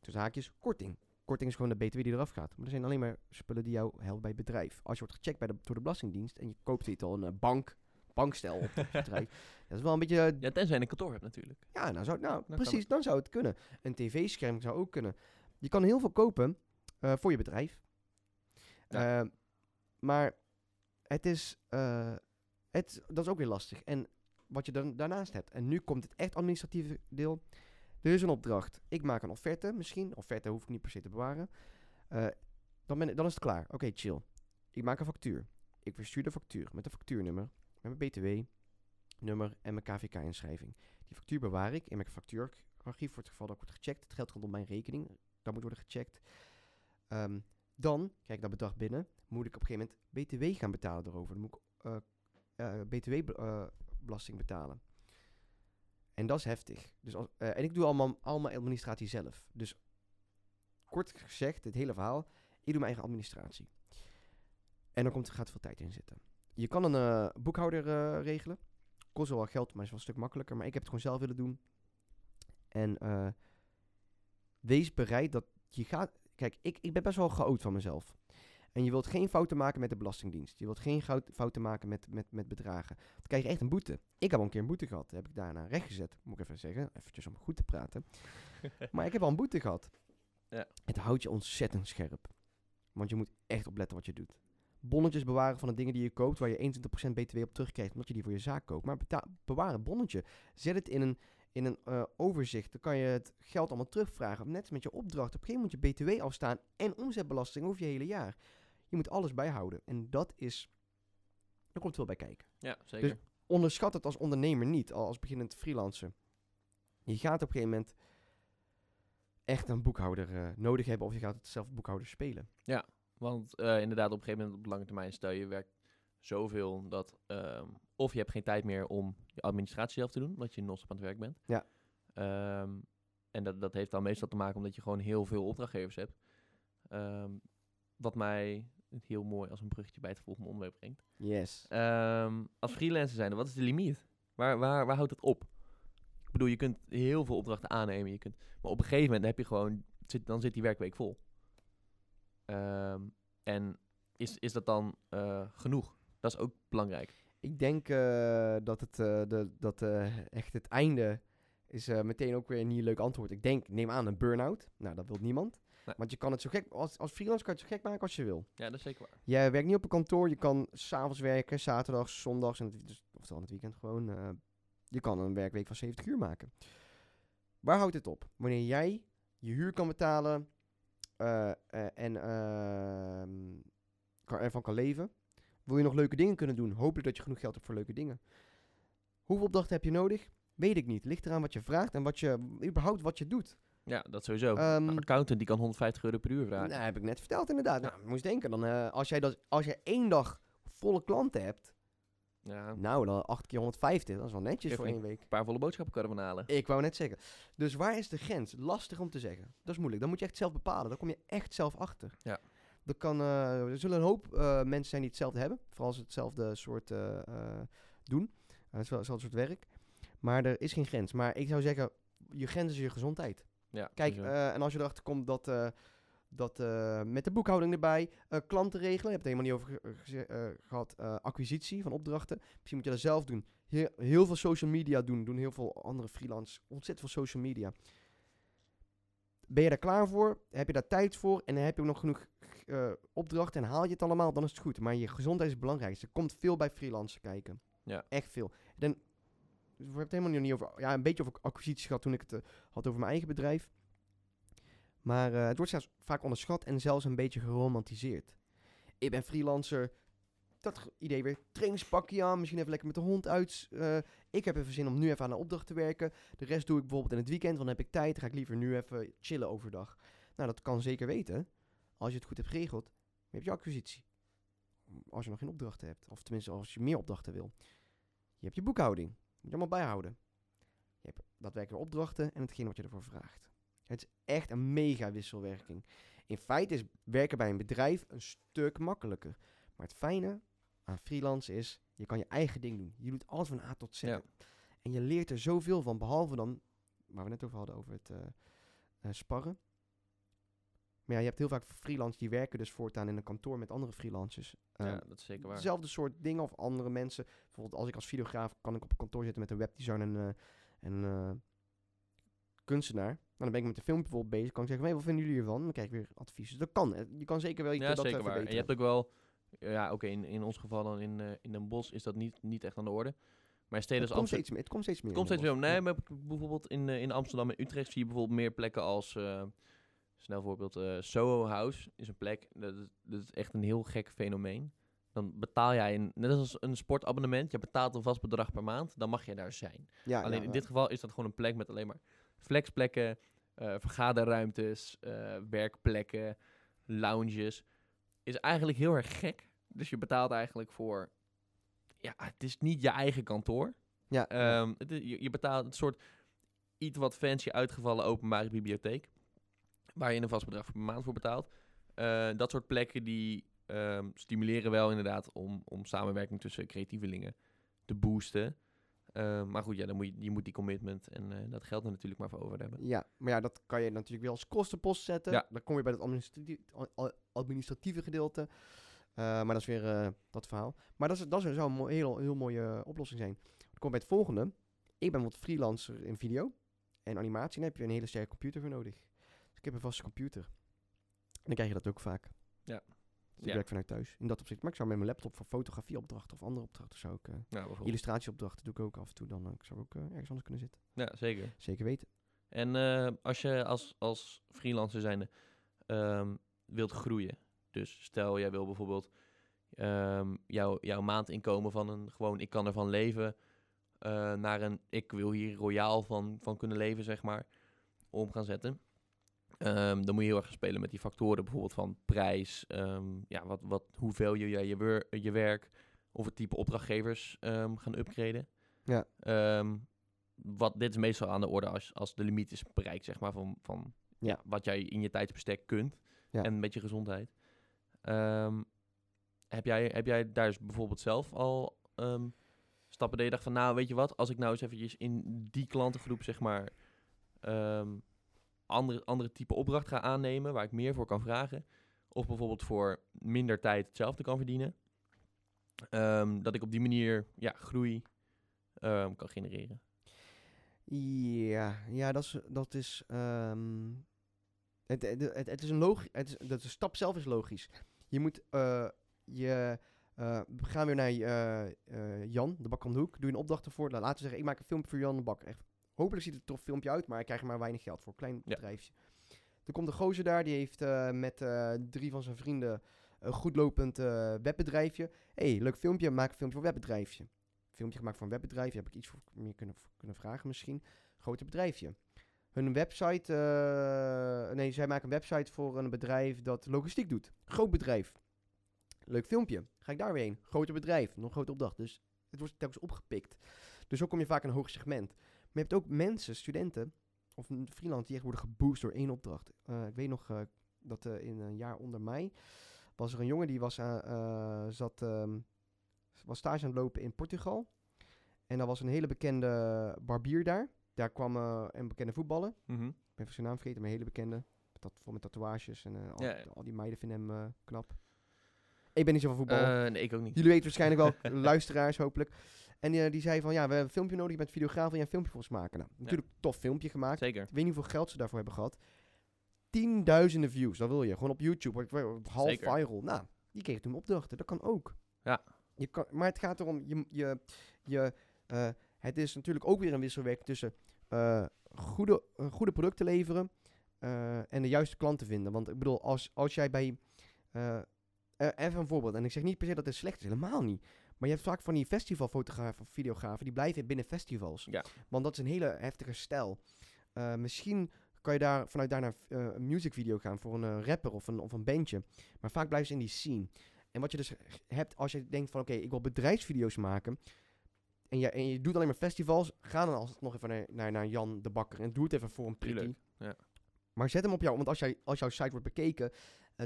tussen haakjes, korting. Korting is gewoon de btw die eraf gaat. Maar er zijn alleen maar spullen die jou helpen bij het bedrijf. Als je wordt gecheckt bij de, door de Belastingdienst en je koopt dit al een bank, bankstel op je bedrijf. Dat is wel een beetje eh, Ja, tenzij je een kantoor hebt natuurlijk. ja, nou, zou, nou kan precies, het. dan zou het kunnen. Een tv-scherm zou ook kunnen. Je kan heel veel kopen eh, voor je bedrijf. Ja. Eh, maar het is, eh, het, dat is ook weer lastig. En wat je dan daarnaast hebt. En nu komt het echt administratieve deel. Er is een opdracht. Ik maak een offerte misschien. Offerte hoef ik niet per se te bewaren. Dan, ben, dan is het klaar. Oké, chill. Ik maak een factuur. Ik verstuur de factuur met een factuurnummer. Met mijn btw-nummer en mijn KVK-inschrijving. Die factuur bewaar ik in mijn factuurarchief voor het geval dat ik wordt gecheckt. Het geld komt op mijn rekening. Dat moet worden gecheckt. Ehm, dan krijg ik dat bedrag binnen. Moet ik op een gegeven moment BTW gaan betalen erover. Dan moet ik eh, eh, BTW-belasting betalen. En dat is heftig. Dus als, eh, en ik doe allemaal, allemaal administratie zelf. Dus kort gezegd, het hele verhaal. Ik doe mijn eigen administratie. En dan komt, gaat veel tijd in zitten. Je kan een eh, boekhouder eh, regelen. kost wel geld, maar is wel een stuk makkelijker. Maar ik heb het gewoon zelf willen doen. En eh, wees bereid dat je gaat... Kijk, ik, ik ben best wel geoot van mezelf. En je wilt geen fouten maken met de Belastingdienst. Je wilt geen fouten maken met, met, met bedragen. Dan krijg je echt een boete. Ik heb al een keer een boete gehad. heb ik daarna rechtgezet. Moet ik even zeggen. Eventjes om goed te praten. maar ik heb al een boete gehad. Ja. Het houdt je ontzettend scherp. Want je moet echt opletten wat je doet. Bonnetjes bewaren van de dingen die je koopt, waar je 21% btw op terugkrijgt, omdat je die voor je zaak koopt. Maar bewaar een bonnetje. Zet het in een, in een eh, overzicht. Dan kan je het geld allemaal terugvragen. Net met je opdracht. Op een gegeven moment moet je btw afstaan en omzetbelasting over je hele jaar. Je moet alles bijhouden. En dat is... Er komt veel bij kijken. Ja, zeker. Onderschat het als ondernemer niet, al als beginnend freelancer. Je gaat op een gegeven moment echt een boekhouder eh, nodig hebben of je gaat het zelf boekhouder spelen. Want eh, inderdaad, op een gegeven moment op lange termijn, stel je werkt zoveel dat ehm, of je hebt geen tijd meer om je administratie zelf te doen, omdat je non-stop aan het werk bent. Ja. Ehm, en dat, dat heeft dan meestal te maken omdat je gewoon heel veel opdrachtgevers hebt. Ehm, wat mij heel mooi als een bruggetje bij het volgende onderwerp brengt. Yes. Ehm, als freelancer zijn, wat is de limiet? Waar, waar, waar houdt het op? Ik bedoel, je kunt heel veel opdrachten aannemen. Je kunt, maar op een gegeven moment heb je gewoon, zit, dan zit die werkweek vol. En is, is dat dan eh, genoeg? Dat is ook belangrijk. Ik denk eh, dat het eh, de, dat, eh, echt het einde is meteen ook weer een niet leuk antwoord. Ik denk, neem aan, een burn-out. Nou, dat wil niemand. Nee. Want je kan het zo gek, als, als freelancer kan je het zo gek maken als je wil. Ja, dat is zeker waar. Jij werkt niet op een kantoor, je kan s'avonds werken, zaterdags, zondags, en het, dus, oftewel het weekend gewoon. je kan een werkweek van 70 uur maken. Waar houdt het op? Wanneer jij je huur kan betalen en ehm, kan, ervan kan leven, wil je nog leuke dingen kunnen doen. Hopelijk dat je genoeg geld hebt voor leuke dingen. Hoeveel opdrachten heb je nodig? Weet ik niet. Ligt eraan wat je vraagt en wat je, überhaupt wat je doet. Ja, dat sowieso. Ehm, een accountant die kan 150 euro per uur vragen. nou, heb ik net verteld inderdaad. Nou, moest denken, dan, eh, als, jij dat, als je één dag volle klanten hebt, Ja, een nou dan 8 keer 150, dat is wel netjes voor één week. paar volle boodschappenkarren van halen. Ik wou net zeggen. Dus waar is de grens? Lastig om te zeggen. Dat is moeilijk. Dan moet je echt zelf bepalen. Dan kom je echt zelf achter. Ja. Er, kan, eh, er zullen een hoop eh, mensen zijn die hetzelfde hebben. Vooral als ze hetzelfde soort eh, doen. Uh, hetzelfde soort werk. Maar er is geen grens. Maar ik zou zeggen, je grens is je gezondheid. Ja, Kijk, en als je erachter komt dat, dat met de boekhouding erbij, klanten regelen, je hebt het helemaal niet over eh, gehad, eh, acquisitie van opdrachten. Misschien moet je dat zelf doen. Heel, heel veel social media doen, doen heel veel andere freelance, ontzettend veel social media. Ben je daar klaar voor? Heb je daar tijd voor? En heb je ook nog genoeg eh, opdrachten en haal je het allemaal, dan is het goed. Maar je gezondheid is het belangrijkste. Er komt veel bij freelancers kijken. Ja. Echt veel. Dan, we hebben het helemaal niet over, ja, een beetje over acquisities gehad toen ik het eh, had over mijn eigen bedrijf. Maar eh, het wordt zelfs vaak onderschat en zelfs een beetje geromantiseerd. Ik ben freelancer. Dat idee weer. Trainingspakje aan. Misschien even lekker met de hond uit. eh, ik heb even zin om nu even aan een opdracht te werken. De rest doe ik bijvoorbeeld in het weekend. Want dan heb ik tijd. Ga ik liever nu even chillen overdag. Nou, dat kan zeker weten. Als je het goed hebt geregeld. Heb je acquisitie. Als je nog geen opdrachten hebt. Of tenminste als je meer opdrachten wil. Je hebt je boekhouding. Moet je allemaal bijhouden. Je hebt daadwerkelijk opdrachten en hetgeen wat je ervoor vraagt. Het is echt een mega wisselwerking. In feite is werken bij een bedrijf een stuk makkelijker. Maar het fijne aan freelance is, je kan je eigen ding doen. Je doet alles van A tot Z. Ja. En je leert er zoveel van, behalve dan, waar we net over hadden, over het eh, sparren. Maar ja, je hebt heel vaak freelancers die werken dus voortaan in een kantoor met andere freelancers. ja, Ehm, dat is zeker waar. Hetzelfde soort dingen of andere mensen. Bijvoorbeeld als ik als videograaf kan ik op een kantoor zitten met een webdesigner en, eh, en kunstenaar. Nou, dan ben ik met de film bijvoorbeeld bezig. Kan ik zeggen, hey, wat vinden jullie hiervan? Dan krijg ik weer advies. Dus dat kan. Je kan zeker wel je Ja, dat zeker waar. En je hebt ook wel, ja, oké, in, in ons geval dan in, eh in Den Bosch is dat niet, niet echt aan de orde. Maar steden het, als komt Amsterdam... steeds meer, het komt steeds meer. Het komt steeds meer. Nee, maar bijvoorbeeld in, eh, in Amsterdam en Utrecht zie je bijvoorbeeld meer plekken als, eh, snel voorbeeld, Soho House is een plek. Dat is, dat is echt een heel gek fenomeen. Dan betaal jij, een, net als een sportabonnement, je betaalt een vast bedrag per maand, dan mag je daar zijn. Ja, Alleen ja, in dit geval is dat gewoon een plek met alleen maar flexplekken, vergaderruimtes, werkplekken, lounges. Is eigenlijk heel erg gek. Dus je betaalt eigenlijk voor... Ja, het is niet je eigen kantoor. Ja. Ehm, het is- je, je betaalt een soort iets wat fancy uitgevallen openbare bibliotheek. Waar je een vast bedrag per maand voor betaalt. Eh, dat soort plekken die ehm, stimuleren wel inderdaad om, om samenwerking tussen creatievelingen te boosten. Eh, maar goed, ja, dan moet je, je moet die commitment en eh, dat geld er natuurlijk maar voor over hebben. Ja, maar ja, dat kan je natuurlijk wel als kostenpost zetten. Ja. Dan kom je bij het administratieve, administratieve gedeelte. Eh, maar dat is weer eh, dat verhaal. Maar dat, is, dat zou een heel, heel mooie oplossing zijn. Dan kom bij het volgende. Ik ben bijvoorbeeld freelancer in video en animatie. Daar heb je een hele sterke computer voor nodig. Dus ik heb een vaste computer. En dan krijg je dat ook vaak. Ja. Dus ik werk vanuit thuis. In dat opzicht. Maar ik zou met mijn laptop voor fotografieopdrachten of andere opdrachten zou ik... eh, Ja, illustratieopdrachten doe ik ook af en toe. Dan eh, ik zou ook eh, ergens anders kunnen zitten. Ja, zeker. Zeker weten. En als je als, als freelancer zijnde ehm, wilt groeien. Dus stel, jij wil bijvoorbeeld ehm, jouw, jouw maandinkomen van een gewoon ik kan ervan leven. naar een ik wil hier royaal van, van kunnen leven, zeg maar. Om gaan zetten. Ehm, dan moet je heel erg gaan spelen met die factoren, bijvoorbeeld van prijs, ehm, ja, wat, wat, hoeveel je je, je, wer- je werk of het type opdrachtgevers ehm, gaan upgraden. Ja. Wat, dit is meestal aan de orde als, als de limiet is bereikt, zeg maar, van, van Ja. wat jij in je tijdsbestek kunt. Ja. En met je gezondheid. Heb, jij, heb jij daar dus bijvoorbeeld zelf al stappen dat je dacht van, nou, weet je wat, als ik nou eens eventjes in die klantengroep, zeg maar, andere, andere type opdracht ga aannemen, waar ik meer voor kan vragen. Of bijvoorbeeld voor minder tijd hetzelfde kan verdienen. ehm, dat ik op die manier ja, groei ehm, kan genereren. Ja, ja dat is. Dat is ehm, het, het, het, is een logisch. Het dat de stap zelf is logisch. Je moet. eh, je, eh, we gaan weer naar eh, Jan, de bak om de hoek. Doe een opdracht ervoor. Laten we zeggen, ik maak een filmpje voor Jan de Bak. Echt, hopelijk ziet het er een tof filmpje uit, maar ik krijg er maar weinig geld voor. Klein Ja. bedrijfje. Er komt een gozer daar, die heeft eh, met eh, drie van zijn vrienden een goedlopend eh, webbedrijfje. hey, leuk filmpje, maak een filmpje voor webbedrijfje. Filmpje gemaakt voor een webbedrijfje, heb ik iets voor meer kunnen, kunnen vragen misschien. Groter bedrijfje. Hun website, nee, zij maken een website voor een bedrijf dat logistiek doet. Groot bedrijf. Leuk filmpje. Ga ik daar weer heen. Groter bedrijf, nog grote opdracht. Dus het wordt telkens opgepikt. Dus zo kom je vaak in een hoog segment. Maar je hebt ook mensen, studenten of een freelance die echt worden geboost door één opdracht. Eh, ik weet nog eh, dat eh, in een jaar onder mij was er een jongen die was, zat, ehm, was stage aan het lopen in Portugal. En daar was een hele bekende barbier daar. Daar kwam een bekende voetballer. Ik ben even zijn naam vergeten, maar een hele bekende. Met dat, vol met tatoeages en al, Ja, al die meiden vinden hem knap. Ik ben niet zo van voetbal. Nee, ik ook niet. Jullie weten waarschijnlijk wel, luisteraars hopelijk. En die, eh, die zei van, ja, we hebben een filmpje nodig, je bent videograaf, wil jij een filmpje voor ons maken? Nou, natuurlijk tof filmpje gemaakt. Zeker. Ik weet niet hoeveel geld ze daarvoor hebben gehad. Tienduizenden views, dat wil je. Gewoon op YouTube, half Zeker. viral. Nou, die kreeg toen opdrachten, dat kan ook. Ja. Je kan, maar het gaat erom, je, je, je, eh, het is natuurlijk ook weer een wisselwerking tussen eh, goede, goede producten leveren en de juiste klanten vinden. Want ik bedoel, als, als jij bij, even een voorbeeld, en ik zeg niet per se dat het slecht is, helemaal niet. Maar je hebt vaak van die festivalfotografen of videografen, die blijven binnen festivals. Ja. Want dat is een hele heftige stijl. Eh, misschien kan je daar, vanuit daar naar eh, een musicvideo gaan voor een eh, rapper of een, of een bandje. Maar vaak blijven ze in die scene. En wat je dus hebt als je denkt van oké, ik wil bedrijfsvideo's maken. En je, en je doet alleen maar festivals. Ga dan alsnog even naar, naar, naar Jan de Bakker en doe het even voor een prikkie. Ja. Maar zet hem op jou, want als, jij, als jouw site wordt bekeken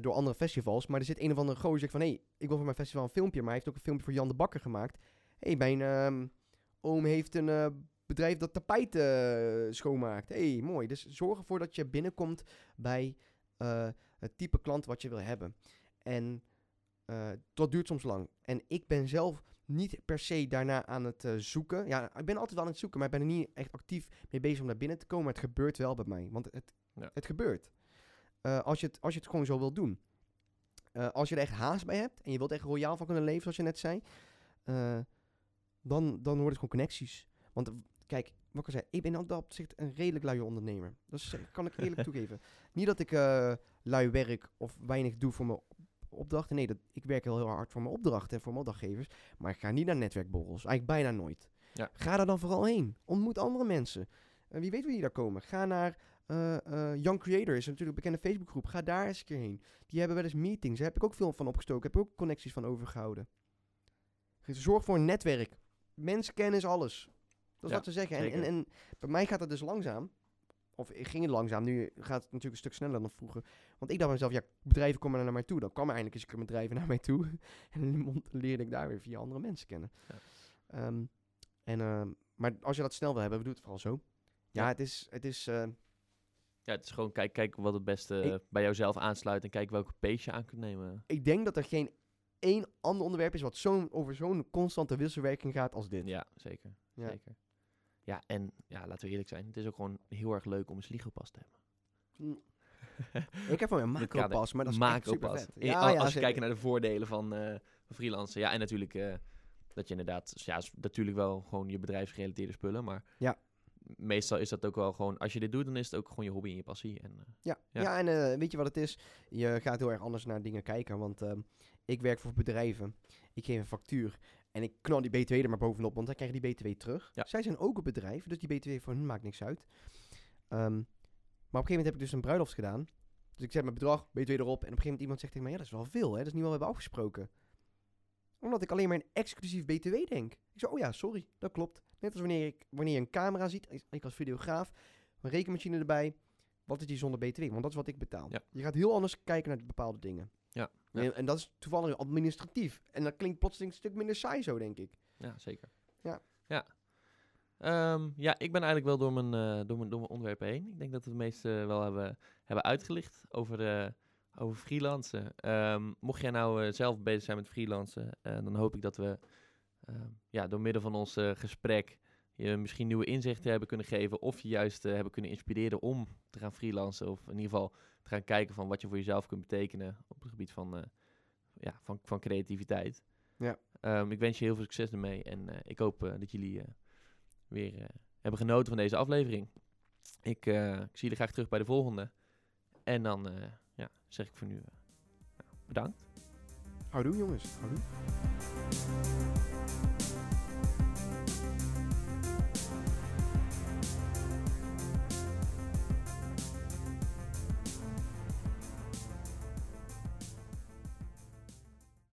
door andere festivals, maar er zit een of andere gozer zegt van hé, hey, ik wil voor mijn festival een filmpje, maar hij heeft ook een filmpje voor Jan de Bakker gemaakt. Hé, hey, mijn ehm, oom heeft een eh, bedrijf dat tapijten eh, schoonmaakt. Hé, hey, mooi. Dus zorg ervoor dat je binnenkomt bij eh, het type klant wat je wil hebben. En eh, dat duurt soms lang. En ik ben zelf niet per se daarna aan het eh, zoeken. Ja, ik ben altijd wel aan het zoeken, maar ik ben er niet echt actief mee bezig om naar binnen te komen. Maar het gebeurt wel bij mij, want het, Ja. het gebeurt. Eh, als, je het, als je het gewoon zo wilt doen. Eh, als je er echt haast bij hebt en je wilt echt royaal van kunnen leven, zoals je net zei, eh, dan, dan wordt het gewoon connecties. Want kijk, wat ik al zei, ik ben op dat opzicht een redelijk luie ondernemer. Dat is- kan ik eerlijk toegeven. Niet dat ik lui werk of weinig doe voor mijn op- opdrachten. Nee, dat, ik werk heel, heel hard voor mijn opdrachten en voor mijn opdrachtgevers. Maar ik ga niet naar netwerkborrels. Eigenlijk bijna nooit. Ja. Ga daar dan vooral heen. Ontmoet andere mensen. Eh, wie weet wie daar komen. Ga naar eh, eh, Young Creator, is natuurlijk een bekende Facebookgroep. Ga daar eens een keer heen. Die hebben wel eens meetings. Daar heb ik ook veel van opgestoken. Heb ik ook connecties van overgehouden. Zorg voor een netwerk. Mensenkennis, alles. Dat is Ja, wat ze zeggen. En, en, bij mij gaat het dus langzaam. Of ik ging het langzaam. Nu gaat het natuurlijk een stuk sneller dan vroeger. Want ik dacht bij mezelf, ja, bedrijven komen naar mij toe. Dan kwam eindelijk eens een keer bedrijven naar mij toe. en dan leerde ik daar weer via andere mensen kennen. Ja. Ehm, en ehm, Maar als je dat snel wil hebben, we doen het vooral zo. Ja, Ja. het is, het is eh, Ja, het is gewoon kijk, kijk wat het beste Ik- bij jouzelf aansluit en kijk welke pace je aan kunt nemen. ik denk dat er geen één ander onderwerp is wat zo'n over zo'n constante wisselwerking gaat als dit. Ja, zeker. Ja. zeker. Ja, en ja, laten we eerlijk zijn. Het is ook gewoon heel erg leuk om een Sligo-pas te hebben. Ik heb van een macro-pas, maar dat is Macro-pas. vet. Ja, al- ja, als je kijkt naar de voordelen van, van freelancen. Ja, en natuurlijk eh, dat je inderdaad... Ja, natuurlijk wel gewoon je bedrijfsgerelateerde spullen. Maar Ja. Meestal is dat ook wel gewoon... Als je dit doet, dan is het ook gewoon je hobby en je passie. En, eh, Ja, Ja. ja. en eh, weet je wat het is? Je gaat heel erg anders naar dingen kijken. Want ehm, ik werk voor bedrijven. Ik geef een factuur. En ik knal die BTW er maar bovenop, want dan krijg je die BTW terug. Ja. Zij zijn ook een bedrijf, dus die BTW voor hun maakt niks uit. Ehm, maar op een gegeven moment heb ik dus een bruiloft gedaan. Dus ik zet mijn bedrag, BTW erop. En op een gegeven moment iemand zegt tegen mij, ja, dat is wel veel, hè? Dat is niet wat we hebben afgesproken. Omdat ik alleen maar in exclusief BTW denk. Ik zeg, oh ja, sorry, dat klopt. Net als wanneer, ik, wanneer je een camera ziet, ik- als videograaf, een rekenmachine erbij. Wat is die zonder BTW? Want dat is wat ik betaal. Ja. Je gaat heel anders kijken naar bepaalde dingen. Ja, ja. En, en dat is toevallig administratief. En dat klinkt plotseling een stuk minder saai zo, denk ik. ja, zeker. Ja. Ja. Ehm, ja, ik ben eigenlijk wel door mijn, eh, door mijn, door mijn onderwerpen heen. Ik denk dat we het meeste wel hebben, hebben uitgelicht over, eh over freelancen. Ehm, mocht jij nou eh, zelf bezig zijn met freelancen, eh, dan hoop ik dat we ehm, ja, door middel van ons eh, gesprek je misschien nieuwe inzichten hebben kunnen geven. Of je juist hebben kunnen inspireren om te gaan freelancen. Of in ieder geval te gaan kijken van wat je voor jezelf kunt betekenen op het gebied van, ja, van, van creativiteit. Ja. Ehm, ik wens je heel veel succes ermee. En ik hoop dat jullie weer hebben genoten van deze aflevering. Ik, ik zie jullie graag terug bij de volgende. En dan eh, zeg ik voor nu nou, bedankt. Houdoe jongens, houdoe.